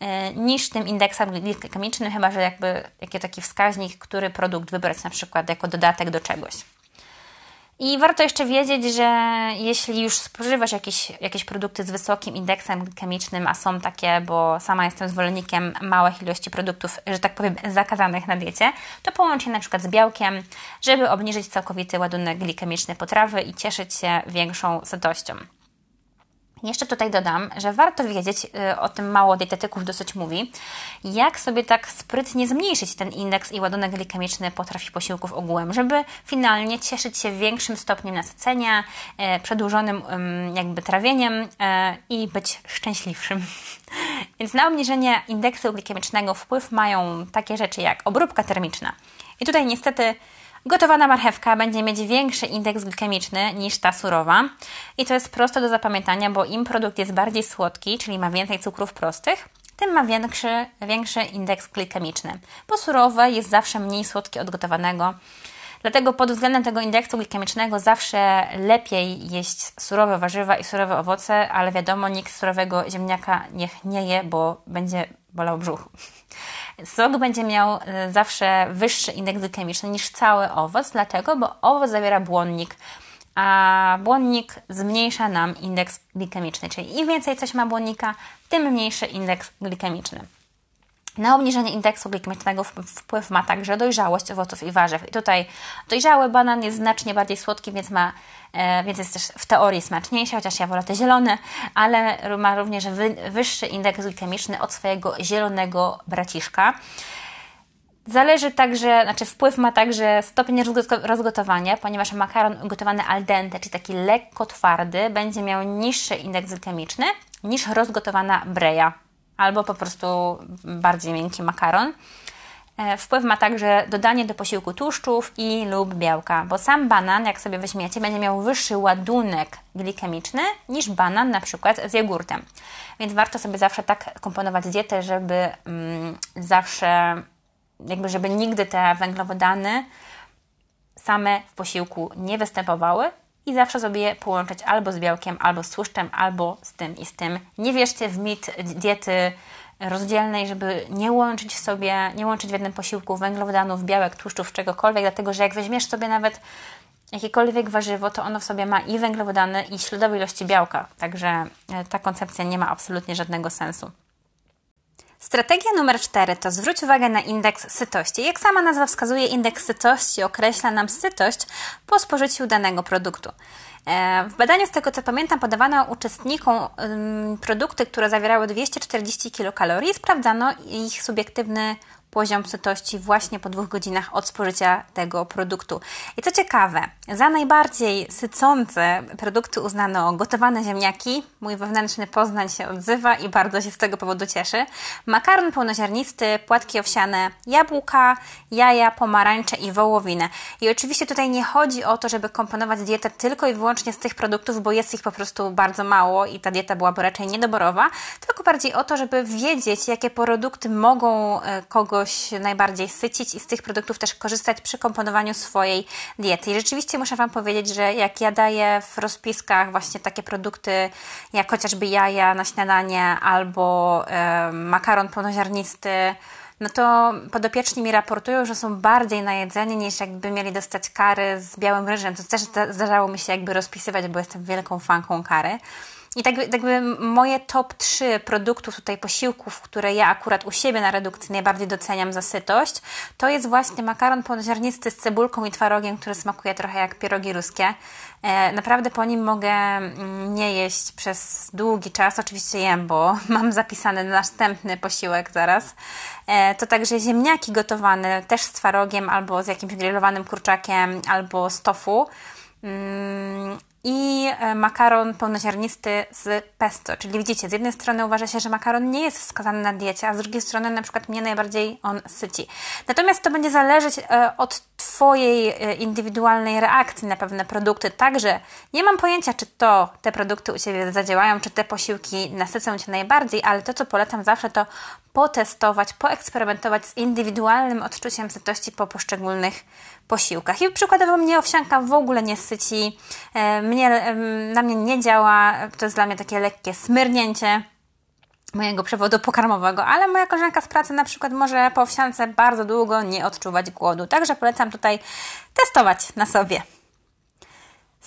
e, niż tym indeksem glikemicznym, chyba że jakby jaki taki wskaźnik, który produkt wybrać na przykład jako dodatek do czegoś. I warto jeszcze wiedzieć, że jeśli już spożywasz jakieś, jakieś produkty z wysokim indeksem chemicznym, a są takie, bo sama jestem zwolennikiem małych ilości produktów, że tak powiem, zakazanych na diecie, to połącz je na przykład z białkiem, żeby obniżyć całkowity ładunek glikemiczny potrawy i cieszyć się większą sytością. Jeszcze tutaj dodam, że warto wiedzieć, y, o tym mało dietetyków dosyć mówi, jak sobie tak sprytnie zmniejszyć ten indeks i ładunek glikemiczny potraw i posiłków ogółem, żeby finalnie cieszyć się większym stopniem nasycenia, y, przedłużonym jakby trawieniem y, i być szczęśliwszym. Więc na obniżenie indeksu glikemicznego wpływ mają takie rzeczy jak obróbka termiczna. I tutaj niestety Gotowana marchewka będzie mieć większy indeks glikemiczny niż ta surowa i to jest proste do zapamiętania, bo im produkt jest bardziej słodki, czyli ma więcej cukrów prostych, tym ma większy, większy indeks glikemiczny, bo surowe jest zawsze mniej słodkie od gotowanego. Dlatego pod względem tego indeksu glikemicznego zawsze lepiej jeść surowe warzywa i surowe owoce, ale wiadomo, nikt surowego ziemniaka niech nie je, bo będzie bolał brzuch. Sok będzie miał e, zawsze wyższy indeks glykemiczny niż cały owoc. Dlaczego? Bo owoc zawiera błonnik, a błonnik zmniejsza nam indeks glikemiczny. Czyli im więcej coś ma błonnika, tym mniejszy indeks glikemiczny. Na obniżenie indeksu glikemicznego wpływ ma także dojrzałość owoców i warzyw. I tutaj dojrzały banan jest znacznie bardziej słodki, więc, ma, e, więc jest też w teorii smaczniejszy, chociaż ja wolę te zielone, ale ma również wy, wyższy indeks glikemiczny od swojego zielonego braciszka. Zależy także, znaczy wpływ ma także stopień rozgotowania, ponieważ makaron gotowany al dente, czyli taki lekko twardy, będzie miał niższy indeks glikemiczny niż rozgotowana breja albo po prostu bardziej miękki makaron. E, wpływ ma także dodanie do posiłku tłuszczów i lub białka, bo sam banan, jak sobie weźmiecie, będzie miał wyższy ładunek glikemiczny niż banan na przykład z jogurtem. Więc warto sobie zawsze tak komponować dietę, żeby mm, zawsze, jakby żeby nigdy te węglowodany same w posiłku nie występowały, i zawsze sobie połączyć albo z białkiem, albo z tłuszczem, albo z tym i z tym. Nie wierzcie w mit diety rozdzielnej, żeby nie łączyć sobie, nie łączyć w jednym posiłku węglowodanów, białek, tłuszczów, czegokolwiek, dlatego że jak weźmiesz sobie nawet jakiekolwiek warzywo, to ono w sobie ma i węglowodany, i śladowe ilości białka. Także e, ta koncepcja nie ma absolutnie żadnego sensu. Strategia numer 4 to zwróć uwagę na indeks sytości. Jak sama nazwa wskazuje, indeks sytości określa nam sytość po spożyciu danego produktu. E, w badaniu, z tego co pamiętam, podawano uczestnikom produkty, które zawierały 240 kilokalorii sprawdzano ich subiektywny poziom sytości właśnie po dwóch godzinach od spożycia tego produktu. I co ciekawe, za najbardziej sycące produkty uznano gotowane ziemniaki. Mój wewnętrzny Poznań się odzywa i bardzo się z tego powodu cieszy. Makaron pełnoziarnisty, płatki owsiane, jabłka, jaja, pomarańcze i wołowinę. I oczywiście tutaj nie chodzi o to, żeby komponować dietę tylko i wyłącznie z tych produktów, bo jest ich po prostu bardzo mało i ta dieta byłaby raczej niedoborowa, tylko bardziej o to, żeby wiedzieć, jakie produkty mogą e, kogoś kogoś najbardziej sycić i z tych produktów też korzystać przy komponowaniu swojej diety. I rzeczywiście muszę Wam powiedzieć, że jak ja daję w rozpiskach właśnie takie produkty, jak chociażby jaja na śniadanie albo e, makaron pełnoziarnisty, no to podopieczni mi raportują, że są bardziej najedzeni niż jakby mieli dostać kary z białym ryżem. To też zdarzało mi się jakby rozpisywać, bo jestem wielką fanką kary. I tak jakby moje top 3 produktów tutaj posiłków, które ja akurat u siebie na redukcji najbardziej doceniam za sytość, to jest właśnie makaron pełnoziarnisty z cebulką i twarogiem, który smakuje trochę jak pierogi ruskie. E, naprawdę po nim mogę mm, nie jeść przez długi czas. Oczywiście jem, bo mam zapisany następny posiłek zaraz. E, to także ziemniaki gotowane też z twarogiem albo z jakimś grillowanym kurczakiem albo z tofu. I e, makaron pełnoziarnisty z pesto. Czyli widzicie, z jednej strony uważa się, że makaron nie jest wskazany na diecie, a z drugiej strony na przykład mnie najbardziej on syci. Natomiast to będzie zależeć e, od Twojej e, indywidualnej reakcji na pewne produkty. Także nie mam pojęcia, czy to te produkty u Ciebie zadziałają, czy te posiłki nasycą Cię najbardziej, ale to, co polecam zawsze, to potestować, poeksperymentować z indywidualnym odczuciem sytości po poszczególnych posiłkach. I przykładowo mnie owsianka w ogóle nie syci, e, mnie, na mnie nie działa, to jest dla mnie takie lekkie smyrnięcie mojego przewodu pokarmowego, ale moja koleżanka z pracy na przykład może po owsiance bardzo długo nie odczuwać głodu. Także polecam tutaj testować na sobie.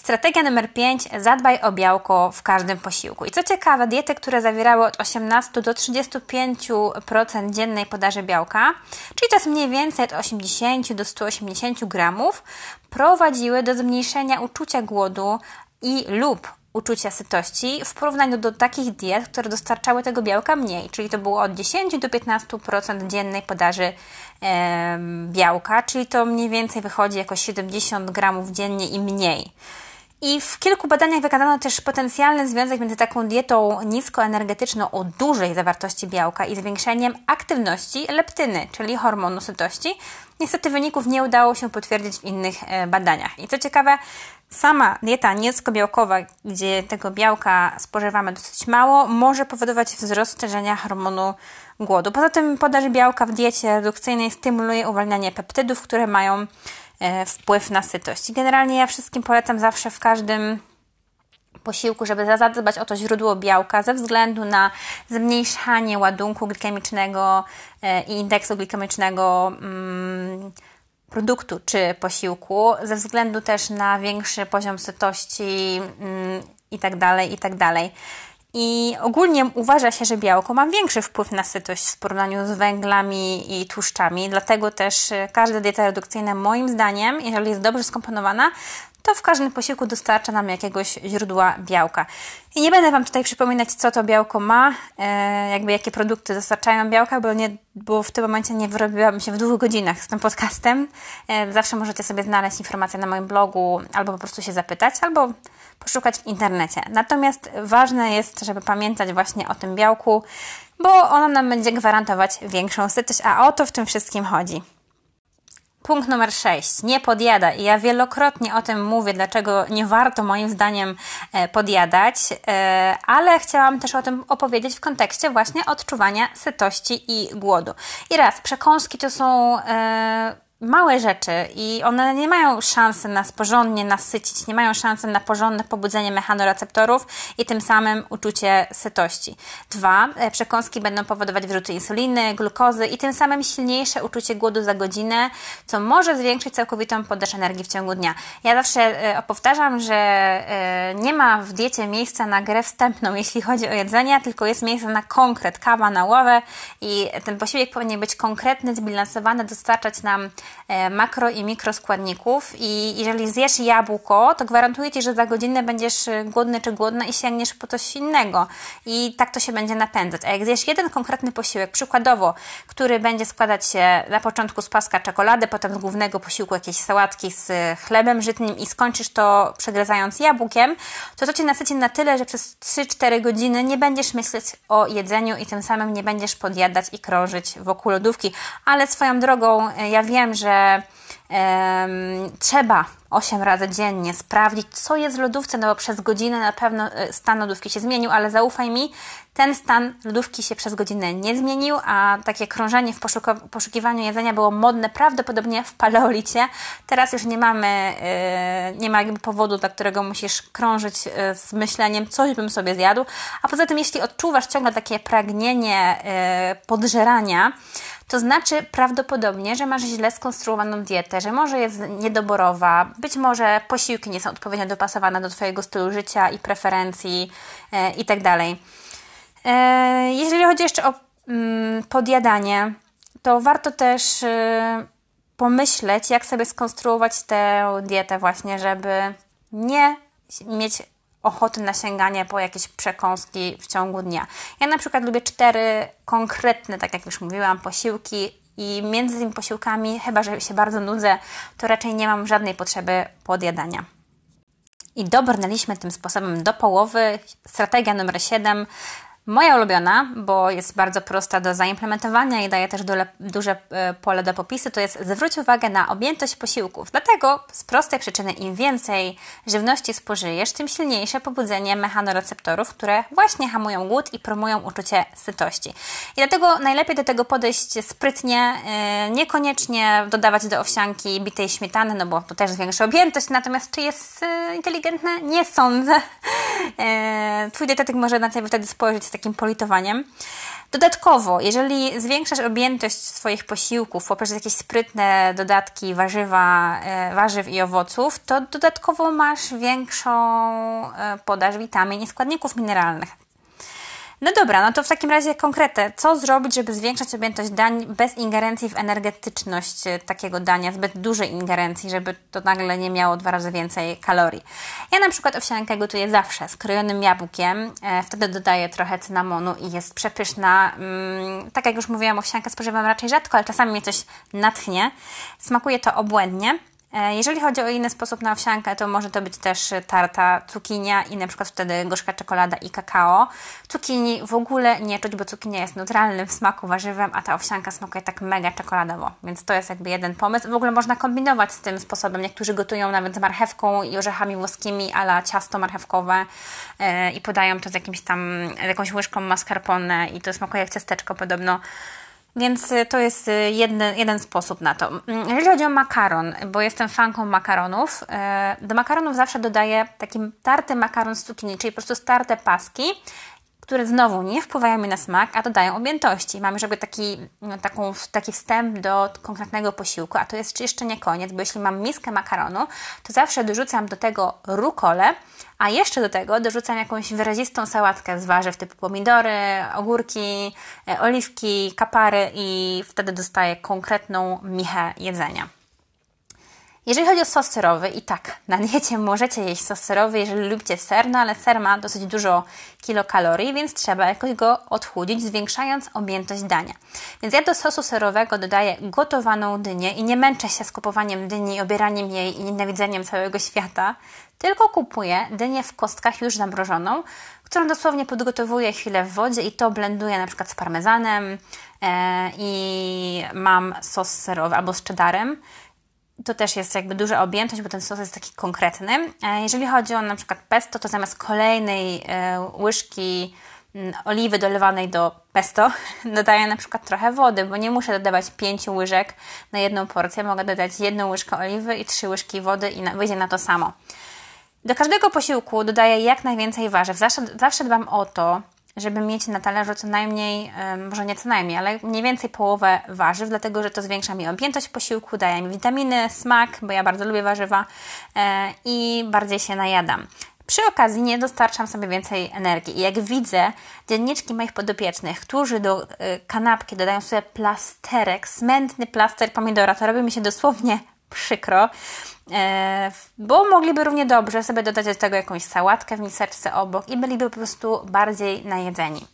Strategia numer 5. Zadbaj o białko w każdym posiłku. I co ciekawe, diety, które zawierały od 18 do 35% dziennej podaży białka, czyli to jest mniej więcej od 80 do 180 gramów, prowadziły do zmniejszenia uczucia głodu i lub uczucia sytości w porównaniu do takich diet, które dostarczały tego białka mniej, czyli to było od 10 do 15% dziennej podaży białka, czyli to mniej więcej wychodzi jako 70 gramów dziennie i mniej. I w kilku badaniach wykazano też potencjalny związek między taką dietą niskoenergetyczną o dużej zawartości białka i zwiększeniem aktywności leptyny, czyli hormonu sytości. Niestety wyników nie udało się potwierdzić w innych e, badaniach. I co ciekawe, sama dieta niskobiałkowa, gdzie tego białka spożywamy dosyć mało, może powodować wzrost stężenia hormonu głodu. Poza tym podaż białka w diecie redukcyjnej stymuluje uwalnianie peptydów, które mają wpływ na sytość. generalnie ja wszystkim polecam zawsze w każdym posiłku, żeby zadbać o to źródło białka ze względu na zmniejszanie ładunku glikemicznego e, i indeksu glikemicznego mm, produktu czy posiłku, ze względu też na większy poziom sytości mm, itd., tak itd. I ogólnie uważa się, że białko ma większy wpływ na sytość w porównaniu z węglami i tłuszczami, dlatego też e, każda dieta redukcyjna, moim zdaniem, jeżeli jest dobrze skomponowana, to w każdym posiłku dostarcza nam jakiegoś źródła białka. I nie będę Wam tutaj przypominać, co to białko ma, e, jakby jakie produkty dostarczają białka, bo, nie, bo w tym momencie nie wyrobiłabym się w dwóch godzinach z tym podcastem. E, zawsze możecie sobie znaleźć informacje na moim blogu, albo po prostu się zapytać, albo poszukać w internecie. Natomiast ważne jest, żeby pamiętać właśnie o tym białku, bo ono nam będzie gwarantować większą sytość, a o to w tym wszystkim chodzi. Punkt numer 6. Nie podjada. I ja wielokrotnie o tym mówię, dlaczego nie warto moim zdaniem e, podjadać, e, ale chciałam też o tym opowiedzieć w kontekście właśnie odczuwania sytości i głodu. I raz, przekąski to są e, małe rzeczy i one nie mają szansy nas porządnie nasycić, nie mają szansy na porządne pobudzenie mechanoreceptorów i tym samym uczucie sytości. Dwa, e, przekąski będą powodować wyrzuty insuliny, glukozy i tym samym silniejsze uczucie głodu za godzinę, co może zwiększyć całkowitą podaż energii w ciągu dnia. Ja zawsze e, powtarzam, że e, nie ma w diecie miejsca na grę wstępną, jeśli chodzi o jedzenie, tylko jest miejsce na konkret, kawa na ławę i ten posiłek powinien być konkretny, zbilansowany, dostarczać nam makro i mikroskładników i jeżeli zjesz jabłko, to gwarantuję Ci, że za godzinę będziesz e, głodny czy głodna i sięgniesz po coś innego i tak to się będzie napędzać. A jak zjesz jeden konkretny posiłek, przykładowo, który będzie składać się na początku z paska czekolady, potem z głównego posiłku jakieś sałatki z chlebem żytnim i skończysz to przegryzając jabłkiem, to to Cię nasyci na tyle, że przez 3-4 godziny nie będziesz myśleć o jedzeniu i tym samym nie będziesz podjadać i krążyć wokół lodówki. Ale swoją drogą, e, ja wiem, że trzeba 8 razy dziennie sprawdzić, co jest w lodówce, no bo przez godzinę na pewno e, stan lodówki się zmienił, ale zaufaj mi, ten stan lodówki się przez godzinę nie zmienił, a takie krążenie w poszukiwaniu jedzenia było modne prawdopodobnie w paleolicie. Teraz już nie mamy, e, nie ma jakby powodu, dla którego musisz krążyć e, z myśleniem, coś bym sobie zjadł. A poza tym, jeśli odczuwasz ciągle takie pragnienie podżerania, to znaczy prawdopodobnie, że masz źle skonstruowaną dietę, że może jest niedoborowa, być może posiłki nie są odpowiednio dopasowane do Twojego stylu życia i preferencji e, itd. E, jeżeli chodzi jeszcze o mm, podjadanie, to warto też e, pomyśleć, jak sobie skonstruować tę dietę właśnie, żeby nie mieć ochoty na sięganie po jakieś przekąski w ciągu dnia. Ja na przykład lubię cztery konkretne, tak jak już mówiłam, posiłki i między tymi posiłkami, chyba że się bardzo nudzę, to raczej nie mam żadnej potrzeby podjadania. I dobrnęliśmy tym sposobem do połowy. Strategia numer 7 Moja ulubiona, bo jest bardzo prosta do zaimplementowania i daje też duże e, pole do popisu, to jest zwróć uwagę na objętość posiłków. Dlatego z prostej przyczyny im więcej żywności spożyjesz, tym silniejsze pobudzenie mechanoreceptorów, które właśnie hamują głód i promują uczucie sytości. I dlatego najlepiej do tego podejść sprytnie, e, niekoniecznie dodawać do owsianki bitej śmietany, no bo to też zwiększa objętość, natomiast czy jest e, inteligentne? Nie sądzę. Twój dietetyk może na Ciebie wtedy spojrzeć takim politowaniem. Dodatkowo, jeżeli zwiększasz objętość swoich posiłków poprzez jakieś sprytne dodatki warzywa, e, warzyw i owoców, to dodatkowo masz większą e, podaż witamin i składników mineralnych. No dobra, no to w takim razie konkretne. Co zrobić, żeby zwiększać objętość dań bez ingerencji w energetyczność e, takiego dania, zbyt dużej ingerencji, żeby to nagle nie miało dwa razy więcej kalorii? Ja na przykład owsiankę gotuję zawsze z krojonym jabłkiem, e, wtedy dodaję trochę cynamonu i jest przepyszna. Mm, tak jak już mówiłam, owsiankę spożywam raczej rzadko, ale czasami mnie coś natchnie. Smakuje to obłędnie. E, jeżeli chodzi o inny sposób na owsiankę, to może to być też tarta cukinia i na przykład wtedy gorzka czekolada i kakao. Cukinii w ogóle nie czuć, bo cukinia jest neutralnym w smaku warzywem, a ta owsianka smakuje tak mega czekoladowo. Więc to jest jakby jeden pomysł. W ogóle można kombinować z tym sposobem. Niektórzy gotują nawet z marchewką i orzechami włoskimi, ala ciasto marchewkowe yy, i podają to z jakimś tam, jakąś łyżką mascarpone i to smakuje jak ciasteczko podobno. Więc y, to jest y, jedny, jeden sposób na to. Mm, jeżeli chodzi o makaron, bo jestem fanką makaronów, y, do makaronów zawsze dodaję taki tarty makaron z cukinii, czyli po prostu starte paski, które znowu nie wpływają mi na smak, a dodają objętości. Mamy żeby taki, no, taką, taki wstęp do konkretnego posiłku, a to jest jeszcze nie koniec, bo jeśli mam miskę makaronu, to zawsze dorzucam do tego rukolę, a jeszcze do tego dorzucam jakąś wyrazistą sałatkę z warzyw typu pomidory, ogórki, e, oliwki, kapary i wtedy dostaję konkretną michę jedzenia. Jeżeli chodzi o sos serowy, i tak, na diecie możecie jeść sos serowy, jeżeli lubicie ser, no ale ser ma dosyć dużo kilokalorii, więc trzeba jakoś go odchudzić, zwiększając objętość dania. Więc ja do sosu serowego dodaję gotowaną dynię i nie męczę się z kupowaniem dyni, obieraniem jej i nienawidzeniem całego świata, tylko kupuję dynię w kostkach już zamrożoną, którą dosłownie podgotowuję chwilę w wodzie i to blenduję na przykład z parmezanem e, i mam sos serowy albo z cheddarem to też jest jakby duża objętość, bo ten sos jest taki konkretny. E, jeżeli chodzi o na przykład pesto, to zamiast kolejnej e, łyżki mm, oliwy dolewanej do pesto, dodaję na przykład trochę wody, bo nie muszę dodawać 5 łyżek na jedną porcję. Mogę dodać jedną łyżkę oliwy i 3 łyżki wody i wyjdzie na to samo. Do każdego posiłku dodaję jak najwięcej warzyw. Zawsze, zawsze dbam o to, żeby mieć na talerzu co najmniej, może nie co najmniej, ale mniej więcej połowę warzyw, dlatego że to zwiększa mi objętość posiłku, daje mi witaminy, smak, bo ja bardzo lubię warzywa e, i bardziej się najadam. Przy okazji nie dostarczam sobie więcej energii. I jak widzę dzienniczki moich podopiecznych, którzy do y, kanapki dodają sobie plasterek, smętny plaster pomidora, to robi mi się dosłownie przykro, e, bo mogliby równie dobrze sobie dodać do tego jakąś sałatkę w miseczce obok i byliby po prostu bardziej najedzeni.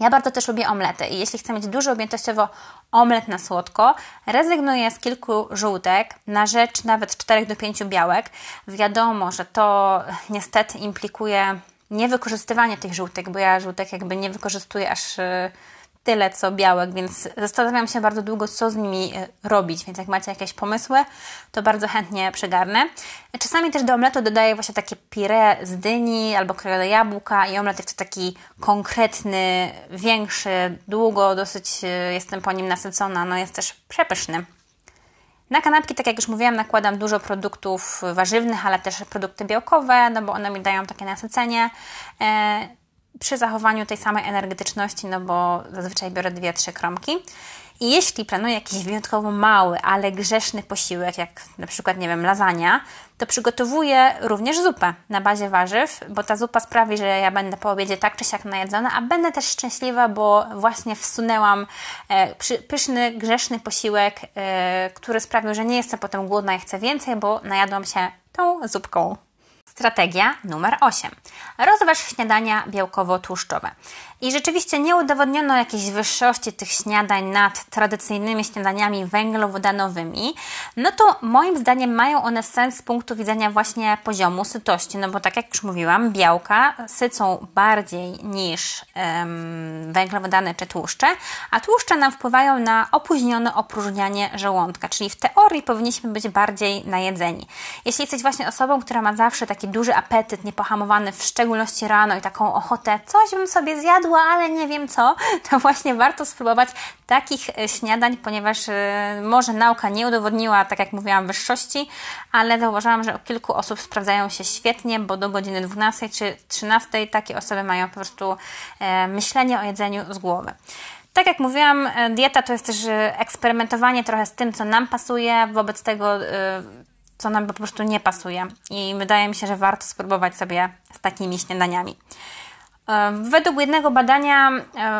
Ja bardzo też lubię omlety i jeśli chcę mieć dużo objętościowo omlet na słodko, rezygnuję z kilku żółtek na rzecz nawet 4 do 5 białek. Wiadomo, że to niestety implikuje niewykorzystywanie tych żółtek, bo ja żółtek jakby nie wykorzystuję aż y, tyle co białek, więc zastanawiam się bardzo długo, co z nimi e, robić, więc jak macie jakieś pomysły, to bardzo chętnie przygarnę. Czasami też do omletu dodaję właśnie takie pire z dyni albo krojone jabłka i omlet jest to taki konkretny, większy, długo dosyć e, jestem po nim nasycona, no jest też przepyszny. Na kanapki, tak jak już mówiłam, nakładam dużo produktów warzywnych, ale też produkty białkowe, no bo one mi dają takie nasycenie. Przy zachowaniu tej samej energetyczności, no bo zazwyczaj biorę dwie, trzy kromki. I jeśli planuję jakiś wyjątkowo mały, ale grzeszny posiłek, jak na przykład, nie wiem, lasagna, to przygotowuję również zupę na bazie warzyw, bo ta zupa sprawi, że ja będę po obiedzie tak czy siak najedzona, a będę też szczęśliwa, bo właśnie wsunęłam e, pyszny, grzeszny posiłek, e, który sprawił, że nie jestem potem głodna i chcę więcej, bo najadłam się tą zupką. Strategia numer 8. Rozważ śniadania białkowo-tłuszczowe. I rzeczywiście nie udowodniono jakiejś wyższości tych śniadań nad tradycyjnymi śniadaniami węglowodanowymi, no to moim zdaniem mają one sens z punktu widzenia właśnie poziomu sytości, no bo tak jak już mówiłam, białka sycą bardziej niż um, węglowodany czy tłuszcze, a tłuszcze nam wpływają na opóźnione opróżnianie żołądka, czyli w teorii powinniśmy być bardziej najedzeni. Jeśli jesteś właśnie osobą, która ma zawsze taki duży apetyt, niepohamowany, w szczególności rano i taką ochotę, coś bym sobie zjadł, ale nie wiem co, to właśnie warto spróbować takich e, śniadań, ponieważ e, może nauka nie udowodniła, tak jak mówiłam, wyższości, ale zauważyłam, że kilku osób sprawdzają się świetnie, bo do godziny 12 czy 13 takie osoby mają po prostu e, myślenie o jedzeniu z głowy. Tak jak mówiłam, dieta to jest też eksperymentowanie trochę z tym, co nam pasuje, wobec tego, co nam po prostu nie pasuje. I wydaje mi się, że warto spróbować sobie z takimi śniadaniami. Według jednego badania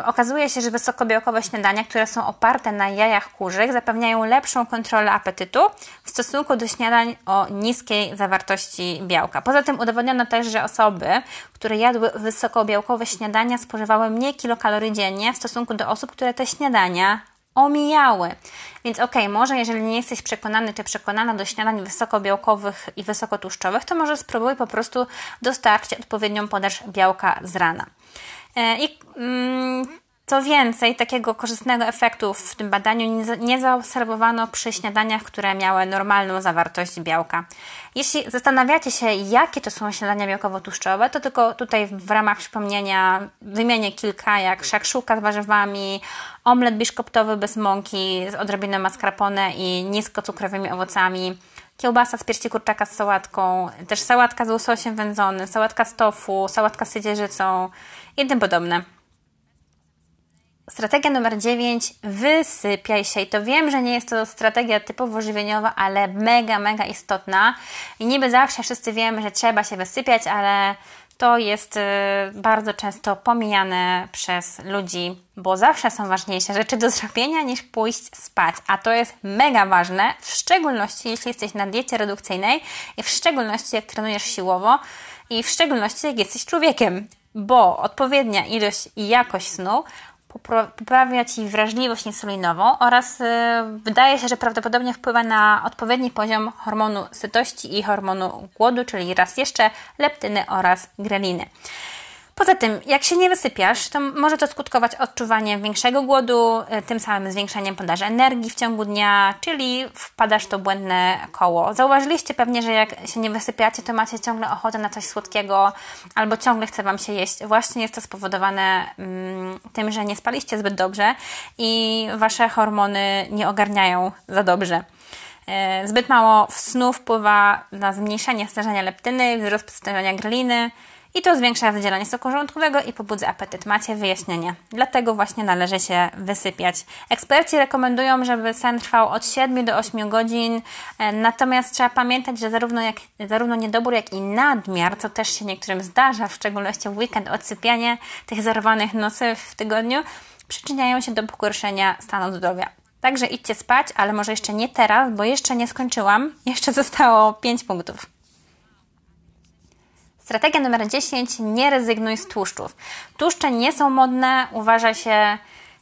okazuje się, że wysokobiałkowe śniadania, które są oparte na jajach kurzych, zapewniają lepszą kontrolę apetytu w stosunku do śniadań o niskiej zawartości białka. Poza tym udowodniono też, że osoby, które jadły wysokobiałkowe śniadania, spożywały mniej kilokalorii dziennie w stosunku do osób, które te śniadania omijały. Więc okej, okay, może jeżeli nie jesteś przekonany czy przekonana do śniadań wysokobiałkowych i wysokotłuszczowych, to może spróbuj po prostu dostarczyć odpowiednią podaż białka z rana. E, I mm, co więcej, takiego korzystnego efektu w tym badaniu nie zaobserwowano przy śniadaniach, które miały normalną zawartość białka. Jeśli zastanawiacie się, jakie to są śniadania białkowo-tłuszczowe, to tylko tutaj w ramach przypomnienia wymienię kilka, jak szakszuka z warzywami, omlet biszkoptowy bez mąki z odrobiną mascarpone i niskocukrowymi owocami, kiełbasa z piersi kurczaka z sałatką, też sałatka z łososiem wędzonym, sałatka z tofu, sałatka z siedzierzycą i tym podobne. Strategia numer 9. Wysypiaj się. I to wiem, że nie jest to strategia typowo żywieniowa, ale mega, mega istotna. I niby zawsze wszyscy wiemy, że trzeba się wysypiać, ale to jest y, bardzo często pomijane przez ludzi, bo zawsze są ważniejsze rzeczy do zrobienia niż pójść spać. A to jest mega ważne, w szczególności jeśli jesteś na diecie redukcyjnej i w szczególności jak trenujesz siłowo i w szczególności jak jesteś człowiekiem bo odpowiednia ilość i jakość snu poprawia Ci wrażliwość insulinową oraz y, wydaje się, że prawdopodobnie wpływa na odpowiedni poziom hormonu sytości i hormonu głodu, czyli raz jeszcze leptyny oraz greliny. Poza tym, jak się nie wysypiasz, to może to skutkować odczuwaniem większego głodu, y, tym samym zwiększeniem podaży energii w ciągu dnia, czyli wpadasz w to błędne koło. Zauważyliście pewnie, że jak się nie wysypiacie, to macie ciągle ochotę na coś słodkiego albo ciągle chce Wam się jeść. Właśnie jest to spowodowane mm, tym, że nie spaliście zbyt dobrze i Wasze hormony nie ogarniają za dobrze. Y, zbyt mało snu wpływa na zmniejszenie stężenia leptyny, wzrost stężenia greliny, i to zwiększa wydzielanie soku żołądkowego i pobudza apetyt. Macie wyjaśnienie. Dlatego właśnie należy się wysypiać. Eksperci rekomendują, żeby sen trwał od 7 do 8 godzin, e, natomiast trzeba pamiętać, że zarówno, jak, zarówno niedobór, jak i nadmiar, co też się niektórym zdarza, w szczególności w weekend, odsypianie tych zerwanych nocy w tygodniu, przyczyniają się do pogorszenia stanu zdrowia. Także idźcie spać, ale może jeszcze nie teraz, bo jeszcze nie skończyłam. Jeszcze zostało 5 punktów. Strategia numer 10. Nie rezygnuj z tłuszczów. Tłuszcze nie są modne. Uważa się,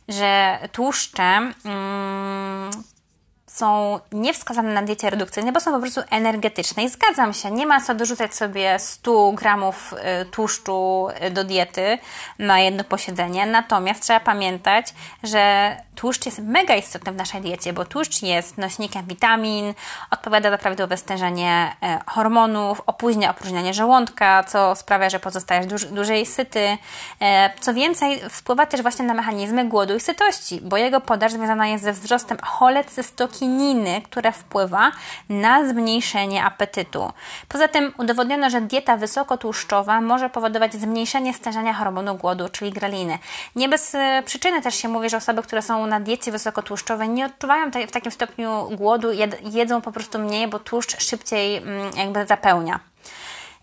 że tłuszcze mm, są niewskazane na diecie redukcyjnej, bo są po prostu energetyczne. I zgadzam się, nie ma co dorzucać sobie 100 gramów y, tłuszczu y, do diety na jedno posiedzenie. Natomiast trzeba pamiętać, że tłuszcz jest mega istotny w naszej diecie, bo tłuszcz jest nośnikiem witamin, odpowiada za prawidłowe stężenie y, hormonów, opóźnia opróżnianie żołądka, co sprawia, że pozostajesz dłużej syty. Co więcej, wpływa też właśnie na mechanizmy głodu i sytości, bo jego podaż związana jest ze wzrostem cholecystokinii chinininy, które wpływa na zmniejszenie apetytu. Poza tym udowodniono, że dieta wysokotłuszczowa może powodować zmniejszenie stężenia hormonu głodu, czyli greliny. Nie bez e, przyczyny też się mówi, że osoby, które są na diecie wysokotłuszczowej nie odczuwają w takim stopniu głodu, jedzą po prostu mniej, bo tłuszcz szybciej mm, jakby zapełnia.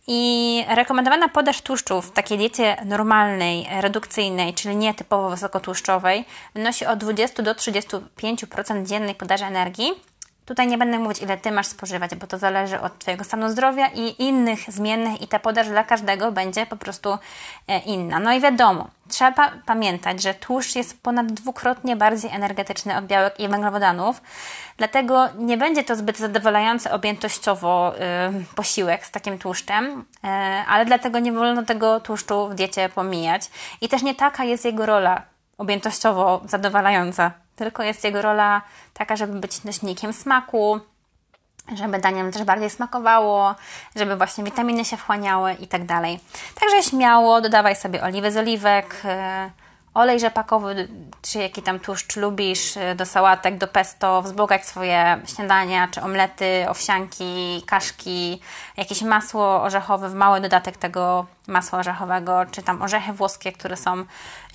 I rekomendowana podaż tłuszczu w takiej diecie normalnej, redukcyjnej, czyli nie typowo wysokotłuszczowej, wynosi od 20 do 35% dziennej podaży energii. Tutaj nie będę mówić, ile Ty masz spożywać, bo to zależy od Twojego stanu zdrowia i innych zmiennych i ta podaż dla każdego będzie po prostu e, inna. No i wiadomo, trzeba pamiętać, że tłuszcz jest ponad dwukrotnie bardziej energetyczny od białek i węglowodanów, dlatego nie będzie to zbyt zadowalający objętościowo yy, posiłek z takim tłuszczem, yy, ale dlatego nie wolno tego tłuszczu w diecie pomijać i też nie taka jest jego rola objętościowo zadowalająca, tylko jest jego rola taka, żeby być nośnikiem smaku, żeby danie też bardziej smakowało, żeby właśnie witaminy się wchłaniały i tak dalej. Także śmiało dodawaj sobie oliwy z oliwek, e, olej rzepakowy, czy jaki tam tłuszcz lubisz, e, do sałatek, do pesto, wzbogać swoje śniadania, czy omlety, owsianki, kaszki, jakieś masło orzechowe, mały dodatek tego masła orzechowego, czy tam orzechy włoskie, które są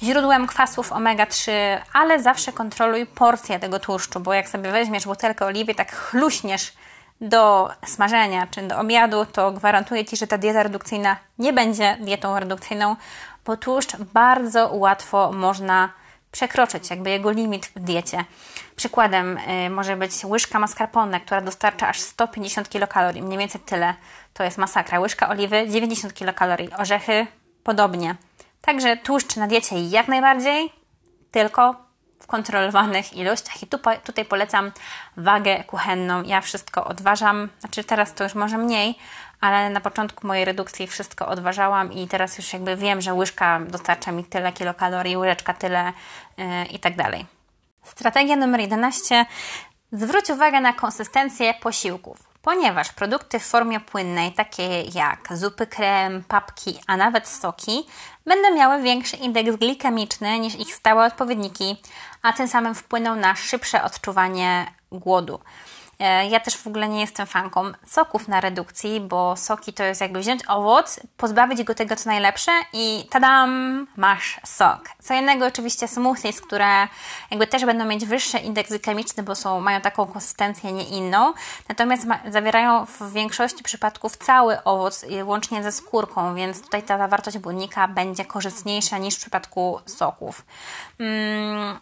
źródłem kwasów omega-3, ale zawsze kontroluj porcję tego tłuszczu, bo jak sobie weźmiesz butelkę oliwy, tak chluśniesz do smażenia czy do obiadu, to gwarantuję Ci, że ta dieta redukcyjna nie będzie dietą redukcyjną, bo tłuszcz bardzo łatwo można przekroczyć, jakby jego limit w diecie. Przykładem y, może być łyżka mascarpone, która dostarcza aż 150 kilokalorii, mniej więcej tyle. To jest masakra. Łyżka oliwy 90 kilokalorii, orzechy podobnie. Także tłuszcz na diecie jak najbardziej, tylko kontrolowanych ilościach. I tu, tutaj polecam wagę kuchenną. Ja wszystko odważam, znaczy teraz to już może mniej, ale na początku mojej redukcji wszystko odważałam i teraz już jakby wiem, że łyżka dostarcza mi tyle kilokalorii, łyżeczka tyle yy, i tak dalej. Strategia numer 11. Zwróć uwagę na konsystencję posiłków ponieważ produkty w formie płynnej, takie jak zupy krem, papki, a nawet soki, będą miały większy indeks glikemiczny niż ich stałe odpowiedniki, a tym samym wpłyną na szybsze odczuwanie głodu. E, ja też w ogóle nie jestem fanką soków na redukcji, bo soki to jest jakby wziąć owoc, pozbawić go tego, co najlepsze i tadam, masz sok. Co innego oczywiście smoothies, które jakby też będą mieć wyższy indeks glikemiczny, bo są, mają taką konsystencję, nie inną. Natomiast ma, zawierają w większości przypadków cały owoc, łącznie ze skórką, więc tutaj ta zawartość błonnika będzie korzystniejsza niż w przypadku soków. Mm,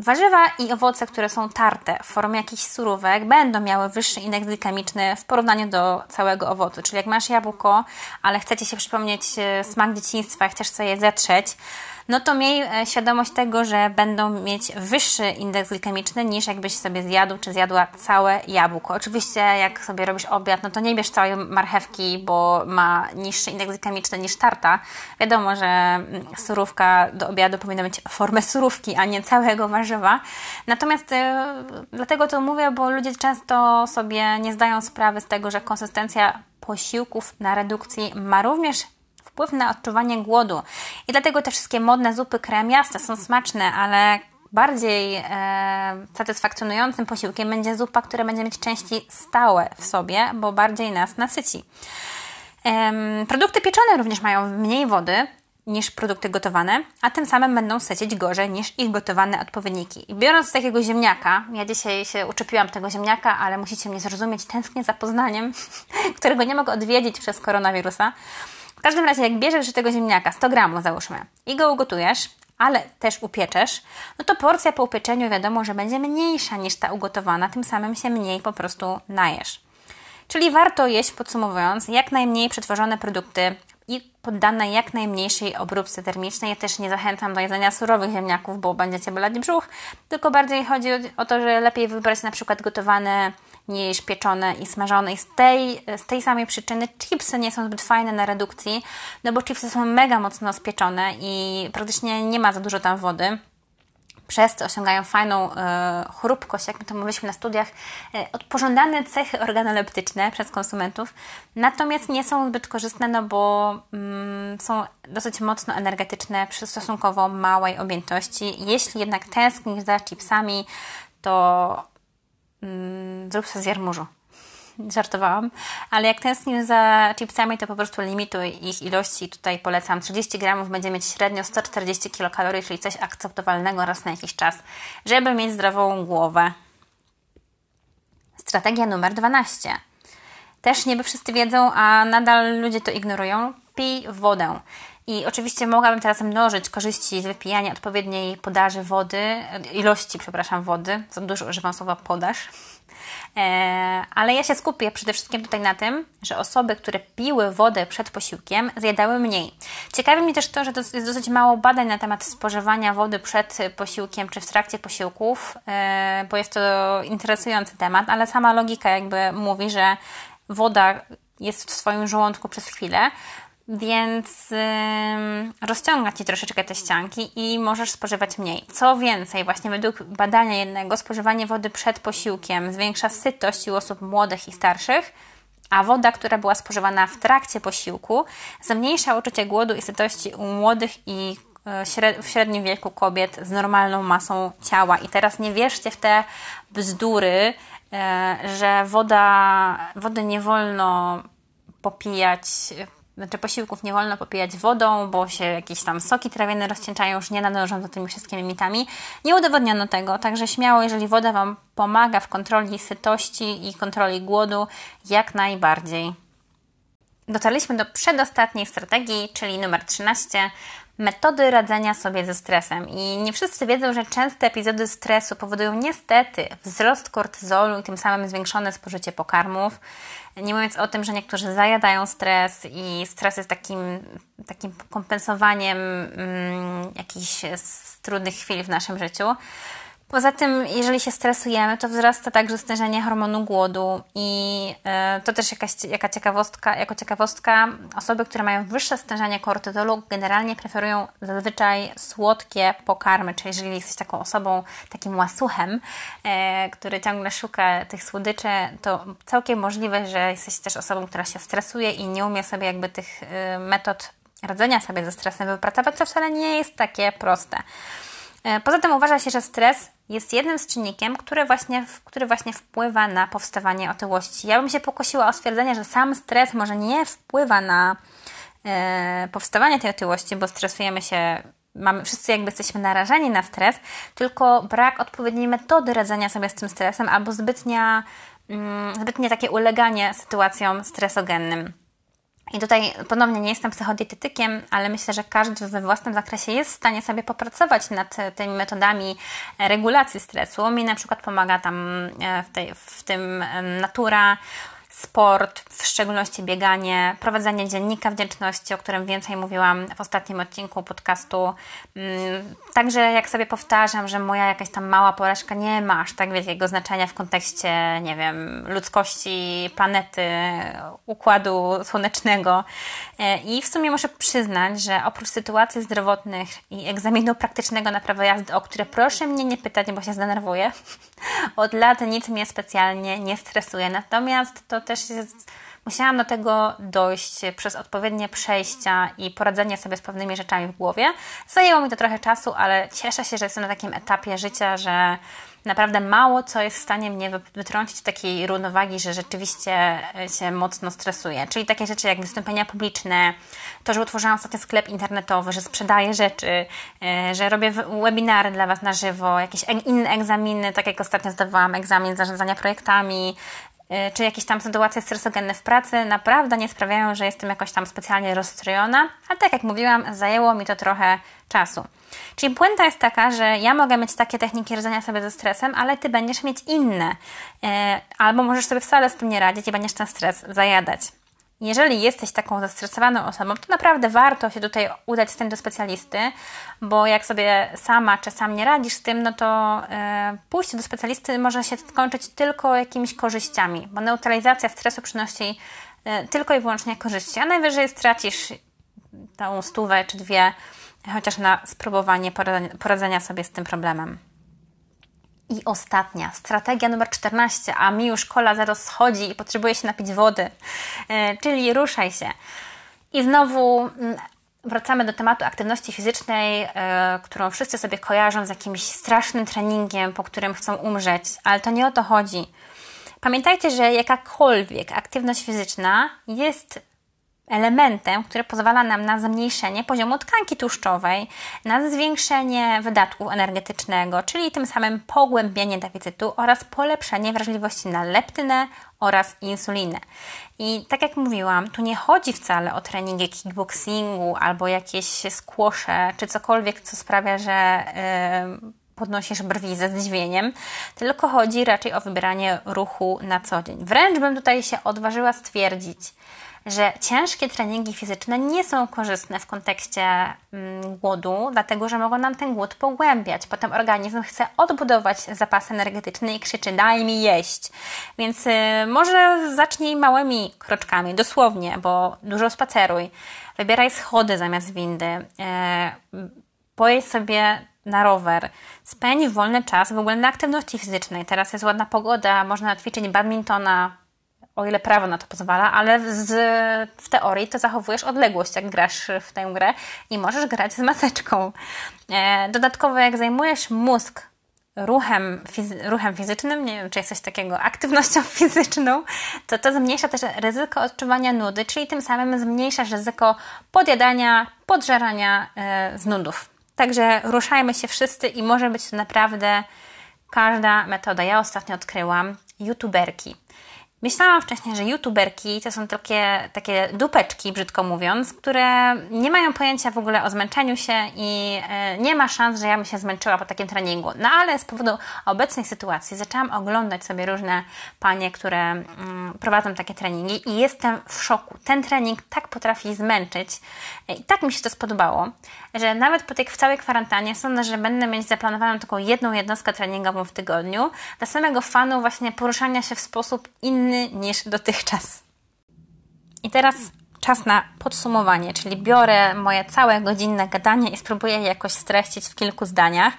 Warzywa i owoce, które są tarte w formie jakichś surówek, będą miały wyższy indeks glikemiczny w porównaniu do całego owocu. Czyli jak masz jabłko, ale chcecie się przypomnieć e, smak dzieciństwa i chcesz sobie zetrzeć, no to miej e, świadomość tego, że będą mieć wyższy indeks glikemiczny niż jakbyś sobie zjadł czy zjadła całe jabłko. Oczywiście jak sobie robisz obiad, no to nie bierz całej marchewki, bo ma niższy indeks glikemiczny niż tarta. Wiadomo, że mm, surówka do obiadu powinna mieć formę surówki, a nie całego warzywa. Natomiast e, dlatego to mówię, bo ludzie często sobie nie zdają sprawy z tego, że konsystencja posiłków na redukcji ma również wpływ na odczuwanie głodu. I dlatego te wszystkie modne zupy kremiaste są smaczne, ale bardziej e, satysfakcjonującym posiłkiem będzie zupa, która będzie mieć części stałe w sobie, bo bardziej nas nasyci. Produkty pieczone również mają mniej wody, niż produkty gotowane, a tym samym będą sycić gorzej niż ich gotowane odpowiedniki. I biorąc takiego ziemniaka, ja dzisiaj się uczepiłam tego ziemniaka, ale musicie mnie zrozumieć, tęsknię za Poznaniem, którego nie mogę odwiedzić przez koronawirusa. Każdym razie, jak bierzesz tego ziemniaka, 100 gramów załóżmy, i go ugotujesz, ale też upieczesz, no to porcja po upieczeniu wiadomo, że będzie mniejsza niż ta ugotowana, tym samym się mniej po prostu najesz. Czyli warto jeść, podsumowując, jak najmniej przetworzone produkty i poddane jak najmniejszej obróbce termicznej. Ja też nie zachęcam do jedzenia surowych ziemniaków, bo będziecie bolać brzuch, tylko bardziej chodzi o to, że lepiej wybrać na przykład gotowane niż pieczone i smażone. I z tej, z tej samej przyczyny chipsy nie są zbyt fajne na redukcji, no bo chipsy są mega mocno spieczone i praktycznie nie ma za dużo tam wody przez to osiągają fajną e, chrupkość, jak my to mówiliśmy na studiach, e, pożądane cechy organoleptyczne przez konsumentów, natomiast nie są zbyt korzystne, no bo mm, są dosyć mocno energetyczne przy stosunkowo małej objętości. Jeśli jednak tęsknisz za chipsami, to mm, zrób sobie z jarmużu żartowałam, ale jak tęsknisz za chipsami, to po prostu limituj ich ilości. Tutaj polecam 30 gramów będzie mieć średnio 140 kilokalorii, czyli coś akceptowalnego raz na jakiś czas, żeby mieć zdrową głowę. Strategia numer 12. Też niby wszyscy wiedzą, a nadal ludzie to ignorują. Pij wodę. I oczywiście mogłabym teraz mnożyć korzyści z wypijania odpowiedniej podaży wody, ilości, przepraszam, wody. Za dużo używam słowa podaż E, ale ja się skupię przede wszystkim tutaj na tym, że osoby, które piły wodę przed posiłkiem, zjadały mniej. Ciekawi mnie też to, że jest dosyć mało badań na temat spożywania wody przed posiłkiem czy w trakcie posiłków, e, bo jest to interesujący temat, ale sama logika jakby mówi, że woda jest w swoim żołądku przez chwilę, więc yy, rozciąga Ci troszeczkę te ścianki i możesz spożywać mniej. Co więcej, właśnie według badania jednego, spożywanie wody przed posiłkiem zwiększa sytość u osób młodych i starszych, a woda, która była spożywana w trakcie posiłku, zmniejsza uczucie głodu i sytości u młodych i e, w średnim wieku kobiet z normalną masą ciała. I teraz nie wierzcie w te bzdury, e, że woda, wody nie wolno popijać znaczy posiłków nie wolno popijać wodą, bo się jakieś tam soki trawienne rozcieńczają, już nie nadążą za tymi wszystkimi mitami. Nie udowodniono tego, także śmiało, jeżeli woda Wam pomaga w kontroli sytości i kontroli głodu, jak najbardziej. Dotarliśmy do przedostatniej strategii, czyli numer 13 metody radzenia sobie ze stresem. I nie wszyscy wiedzą, że częste epizody stresu powodują niestety wzrost kortyzolu i tym samym zwiększone spożycie pokarmów. Nie mówiąc o tym, że niektórzy zajadają stres i stres jest takim, takim kompensowaniem mm, jakichś trudnych chwil w naszym życiu. Poza tym, jeżeli się stresujemy, to wzrasta także stężenie hormonu głodu i y, to też jakaś, jaka ciekawostka, jako ciekawostka, osoby, które mają wyższe stężenie kortyzolu generalnie preferują zazwyczaj słodkie pokarmy, czyli jeżeli jesteś taką osobą, takim łasuchem, y, który ciągle szuka tych słodyczy, to całkiem możliwe, że jesteś też osobą, która się stresuje i nie umie sobie jakby tych y, metod radzenia sobie ze stresem wypracować, co wcale nie jest takie proste. Poza tym uważa się, że stres jest jednym z czynnikiem, który właśnie, który właśnie wpływa na powstawanie otyłości. Ja bym się pokosiła o stwierdzenie, że sam stres może nie wpływa na e, powstawanie tej otyłości, bo stresujemy się, mamy, wszyscy jakby jesteśmy narażeni na stres, tylko brak odpowiedniej metody radzenia sobie z tym stresem albo zbytnia, mm, zbytnie takie uleganie sytuacjom stresogennym. I tutaj ponownie nie jestem psychodietetykiem, ale myślę, że każdy we własnym zakresie jest w stanie sobie popracować nad tymi metodami regulacji stresu. Mi na przykład pomaga tam e, w, tej, w tym natura, sport, w szczególności bieganie, prowadzenie dziennika wdzięczności, o którym więcej mówiłam w ostatnim odcinku podcastu. Mm, także jak sobie powtarzam, że moja jakaś tam mała porażka nie ma aż tak wielkiego znaczenia w kontekście, nie wiem, ludzkości, planety, układu słonecznego. E, I w sumie muszę przyznać, że oprócz sytuacji zdrowotnych i egzaminu praktycznego na prawo jazdy, o które proszę mnie nie pytać, bo się zdenerwuję, od lat nic mnie specjalnie nie stresuje. Natomiast to też jest, musiałam do tego dojść przez odpowiednie przejścia i poradzenie sobie z pewnymi rzeczami w głowie. Zajęło mi to trochę czasu, ale cieszę się, że jestem na takim etapie życia, że naprawdę mało co jest w stanie mnie wytrącić takiej równowagi, że rzeczywiście się mocno stresuję. Czyli takie rzeczy jak wystąpienia publiczne, to, że utworzyłam ostatnio sklep internetowy, że sprzedaję rzeczy, e, że robię webinary dla Was na żywo, jakieś inne egzaminy, tak jak ostatnio zdawałam egzamin zarządzania projektami, czy jakieś tam sytuacje stresogenne w pracy naprawdę nie sprawiają, że jestem jakoś tam specjalnie rozstrojona, ale tak jak mówiłam, zajęło mi to trochę czasu. Czyli puenta jest taka, że ja mogę mieć takie techniki radzenia sobie ze stresem, ale ty będziesz mieć inne. Y, albo możesz sobie wcale z tym nie radzić i będziesz ten stres zajadać. Jeżeli jesteś taką zestresowaną osobą, to naprawdę warto się tutaj udać z tym do specjalisty, bo jak sobie sama czy sam nie radzisz z tym, no to e, pójście do specjalisty może się skończyć tylko jakimiś korzyściami, bo neutralizacja stresu przynosi e, tylko i wyłącznie korzyści, a najwyżej stracisz tą stówę czy dwie, chociaż na spróbowanie poradzenia sobie z tym problemem. I ostatnia, strategia numer 14, a mi już kola zaraz schodzi i potrzebuję się napić wody, e, czyli ruszaj się. I znowu mm, wracamy do tematu aktywności fizycznej, e, którą wszyscy sobie kojarzą z jakimś strasznym treningiem, po którym chcą umrzeć, ale to nie o to chodzi. Pamiętajcie, że jakakolwiek aktywność fizyczna jest elementem, który pozwala nam na zmniejszenie poziomu tkanki tłuszczowej, na zwiększenie wydatków energetycznego, czyli tym samym pogłębienie deficytu oraz polepszenie wrażliwości na leptynę oraz insulinę. I tak jak mówiłam, tu nie chodzi wcale o treningi kickboxingu albo jakieś skłosze, czy cokolwiek, co sprawia, że yy, podnosisz brwi ze zdziwieniem, tylko chodzi raczej o wybieranie ruchu na co dzień. Wręcz bym tutaj się odważyła stwierdzić, że ciężkie treningi fizyczne nie są korzystne w kontekście mm, głodu, dlatego że mogą nam ten głód pogłębiać. Potem organizm chce odbudować zapas energetyczny i krzyczy: Daj mi jeść. Więc y, może zacznij małymi kroczkami, dosłownie, bo dużo spaceruj. Wybieraj schody zamiast windy. Y, pojedź sobie na rower, spędź wolny czas w ogóle na aktywności fizycznej. Teraz jest ładna pogoda, można ćwiczyć badmintona, o ile prawo na to pozwala, ale z, w teorii to zachowujesz odległość, jak grasz w tę grę i możesz grać z maseczką. E, dodatkowo, jak zajmujesz mózg ruchem, fizy ruchem fizycznym, nie wiem, czy jest coś takiego, aktywnością fizyczną, to to zmniejsza też ryzyko odczuwania nudy, czyli tym samym zmniejszasz ryzyko podjadania, podżerania e, z nudów. Także ruszajmy się wszyscy i może być to naprawdę każda metoda. Ja ostatnio odkryłam youtuberki. Myślałam wcześniej, że youtuberki to są takie, takie dupeczki, brzydko mówiąc, które nie mają pojęcia w ogóle o zmęczeniu się i e, nie ma szans, że ja bym się zmęczyła po takim treningu. No ale z powodu obecnej sytuacji zaczęłam oglądać sobie różne panie, które mm, prowadzą takie treningi i jestem w szoku. Ten trening tak potrafi zmęczyć e, i tak mi się to spodobało, że nawet po tej całej kwarantannie sądzę, że będę mieć zaplanowaną taką jedną jednostkę treningową w tygodniu dla samego fanu właśnie poruszania się w sposób inny inny niż dotychczas. I teraz czas na podsumowanie, czyli biorę moje całe godzinne gadanie i spróbuję jakoś streścić w kilku zdaniach.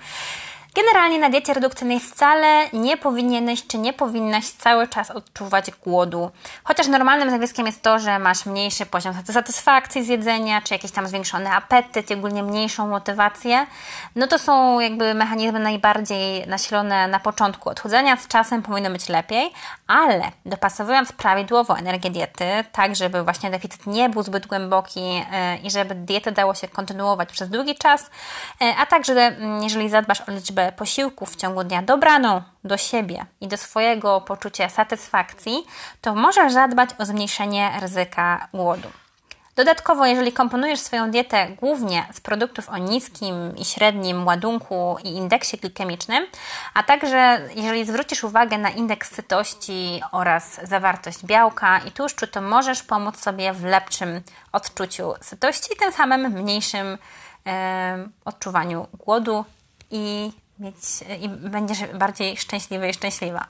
Generalnie na diecie redukcyjnej wcale nie powinieneś czy nie powinnaś cały czas odczuwać głodu. Chociaż normalnym zjawiskiem jest to, że masz mniejszy poziom satysfakcji z jedzenia, czy jakiś tam zwiększony apetyt ogólnie mniejszą motywację, no to są jakby mechanizmy najbardziej nasilone na początku odchudzania. Z czasem powinno być lepiej, ale dopasowując prawidłowo energię diety, tak żeby właśnie deficyt nie był zbyt głęboki yy, i żeby dietę dało się kontynuować przez długi czas, yy, a także mm, jeżeli zadbasz o liczbę liczbę posiłków w ciągu dnia dobraną do siebie i do swojego poczucia satysfakcji, to możesz zadbać o zmniejszenie ryzyka głodu. Dodatkowo, jeżeli komponujesz swoją dietę głównie z produktów o niskim i średnim ładunku i indeksie glikemicznym, a także jeżeli zwrócisz uwagę na indeks sytości oraz zawartość białka i tłuszczu, to możesz pomóc sobie w lepszym odczuciu sytości i tym samym mniejszym e, odczuwaniu głodu i mieć, i będziesz bardziej szczęśliwy i szczęśliwa.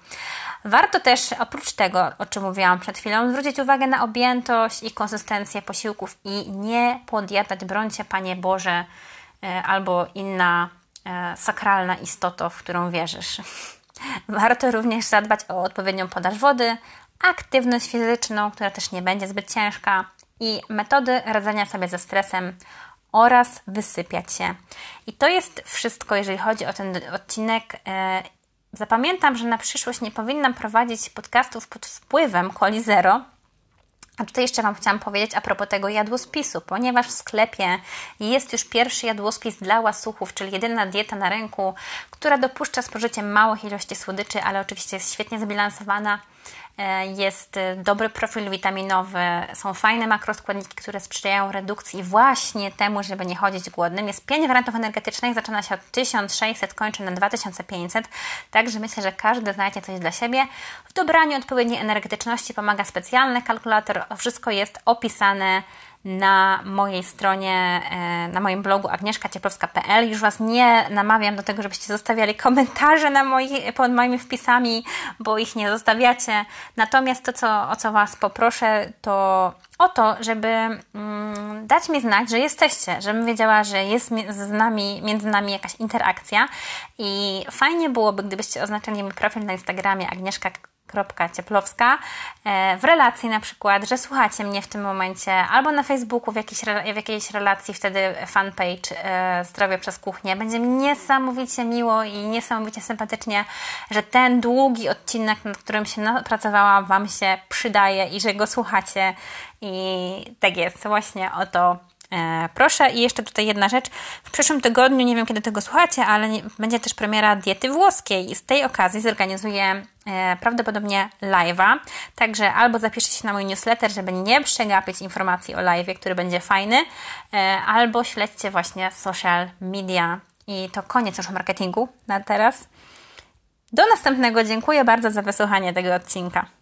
Warto też oprócz tego, o czym mówiłam przed chwilą, zwrócić uwagę na objętość i konsystencję posiłków i nie podjadać, brońcie Panie Boże, e, albo inna e, sakralna istota, w którą wierzysz. Warto również zadbać o odpowiednią podaż wody, aktywność fizyczną, która też nie będzie zbyt ciężka i metody radzenia sobie ze stresem oraz wysypiać się. I to jest wszystko, jeżeli chodzi o ten odcinek. E, zapamiętam, że na przyszłość nie powinnam prowadzić podcastów pod wpływem Coli Zero. A tutaj jeszcze Wam chciałam powiedzieć a propos tego jadłospisu, ponieważ w sklepie jest już pierwszy jadłospis dla łasuchów, czyli jedyna dieta na rynku, która dopuszcza spożycie małych ilości słodyczy, ale oczywiście jest świetnie zbilansowana jest e, dobry profil witaminowy, są fajne makroskładniki, które sprzyjają redukcji właśnie temu, żeby nie chodzić głodnym. Jest pięć wariantów energetycznych, zaczyna się od 1600, kończy na 2500, także myślę, że każdy znajdzie coś dla siebie. W dobraniu odpowiedniej energetyczności pomaga specjalny kalkulator, wszystko jest opisane na mojej stronie, e, na moim blogu agnieszkacieplowska.pl. Już Was nie namawiam do tego, żebyście zostawiali komentarze na moi, pod moimi wpisami, bo ich nie zostawiacie. Natomiast to, co, o co Was poproszę, to o to, żeby mm, dać mi znać, że jesteście, żebym wiedziała, że jest z nami, między nami jakaś interakcja i fajnie byłoby, gdybyście oznaczyli mój profil na Instagramie Agnieszka Cieplowska e, w relacji na przykład, że słuchacie mnie w tym momencie albo na Facebooku w jakiejś, w jakiejś relacji, wtedy fanpage e, Zdrowie przez Kuchnię. Będzie mi niesamowicie miło i niesamowicie sympatycznie, że ten długi odcinek, nad którym się napracowałam, Wam się przydaje i że go słuchacie i tak jest, właśnie o to proszę i jeszcze tutaj jedna rzecz. W przyszłym tygodniu, nie wiem kiedy tego słuchacie, ale będzie też premiera diety włoskiej z tej okazji zorganizuję e, prawdopodobnie live'a. Także albo zapiszcie się na mój newsletter, żeby nie przegapić informacji o live'ie, który będzie fajny, e, albo śledźcie właśnie social media. I to koniec już marketingu na teraz. Do następnego. Dziękuję bardzo za wysłuchanie tego odcinka.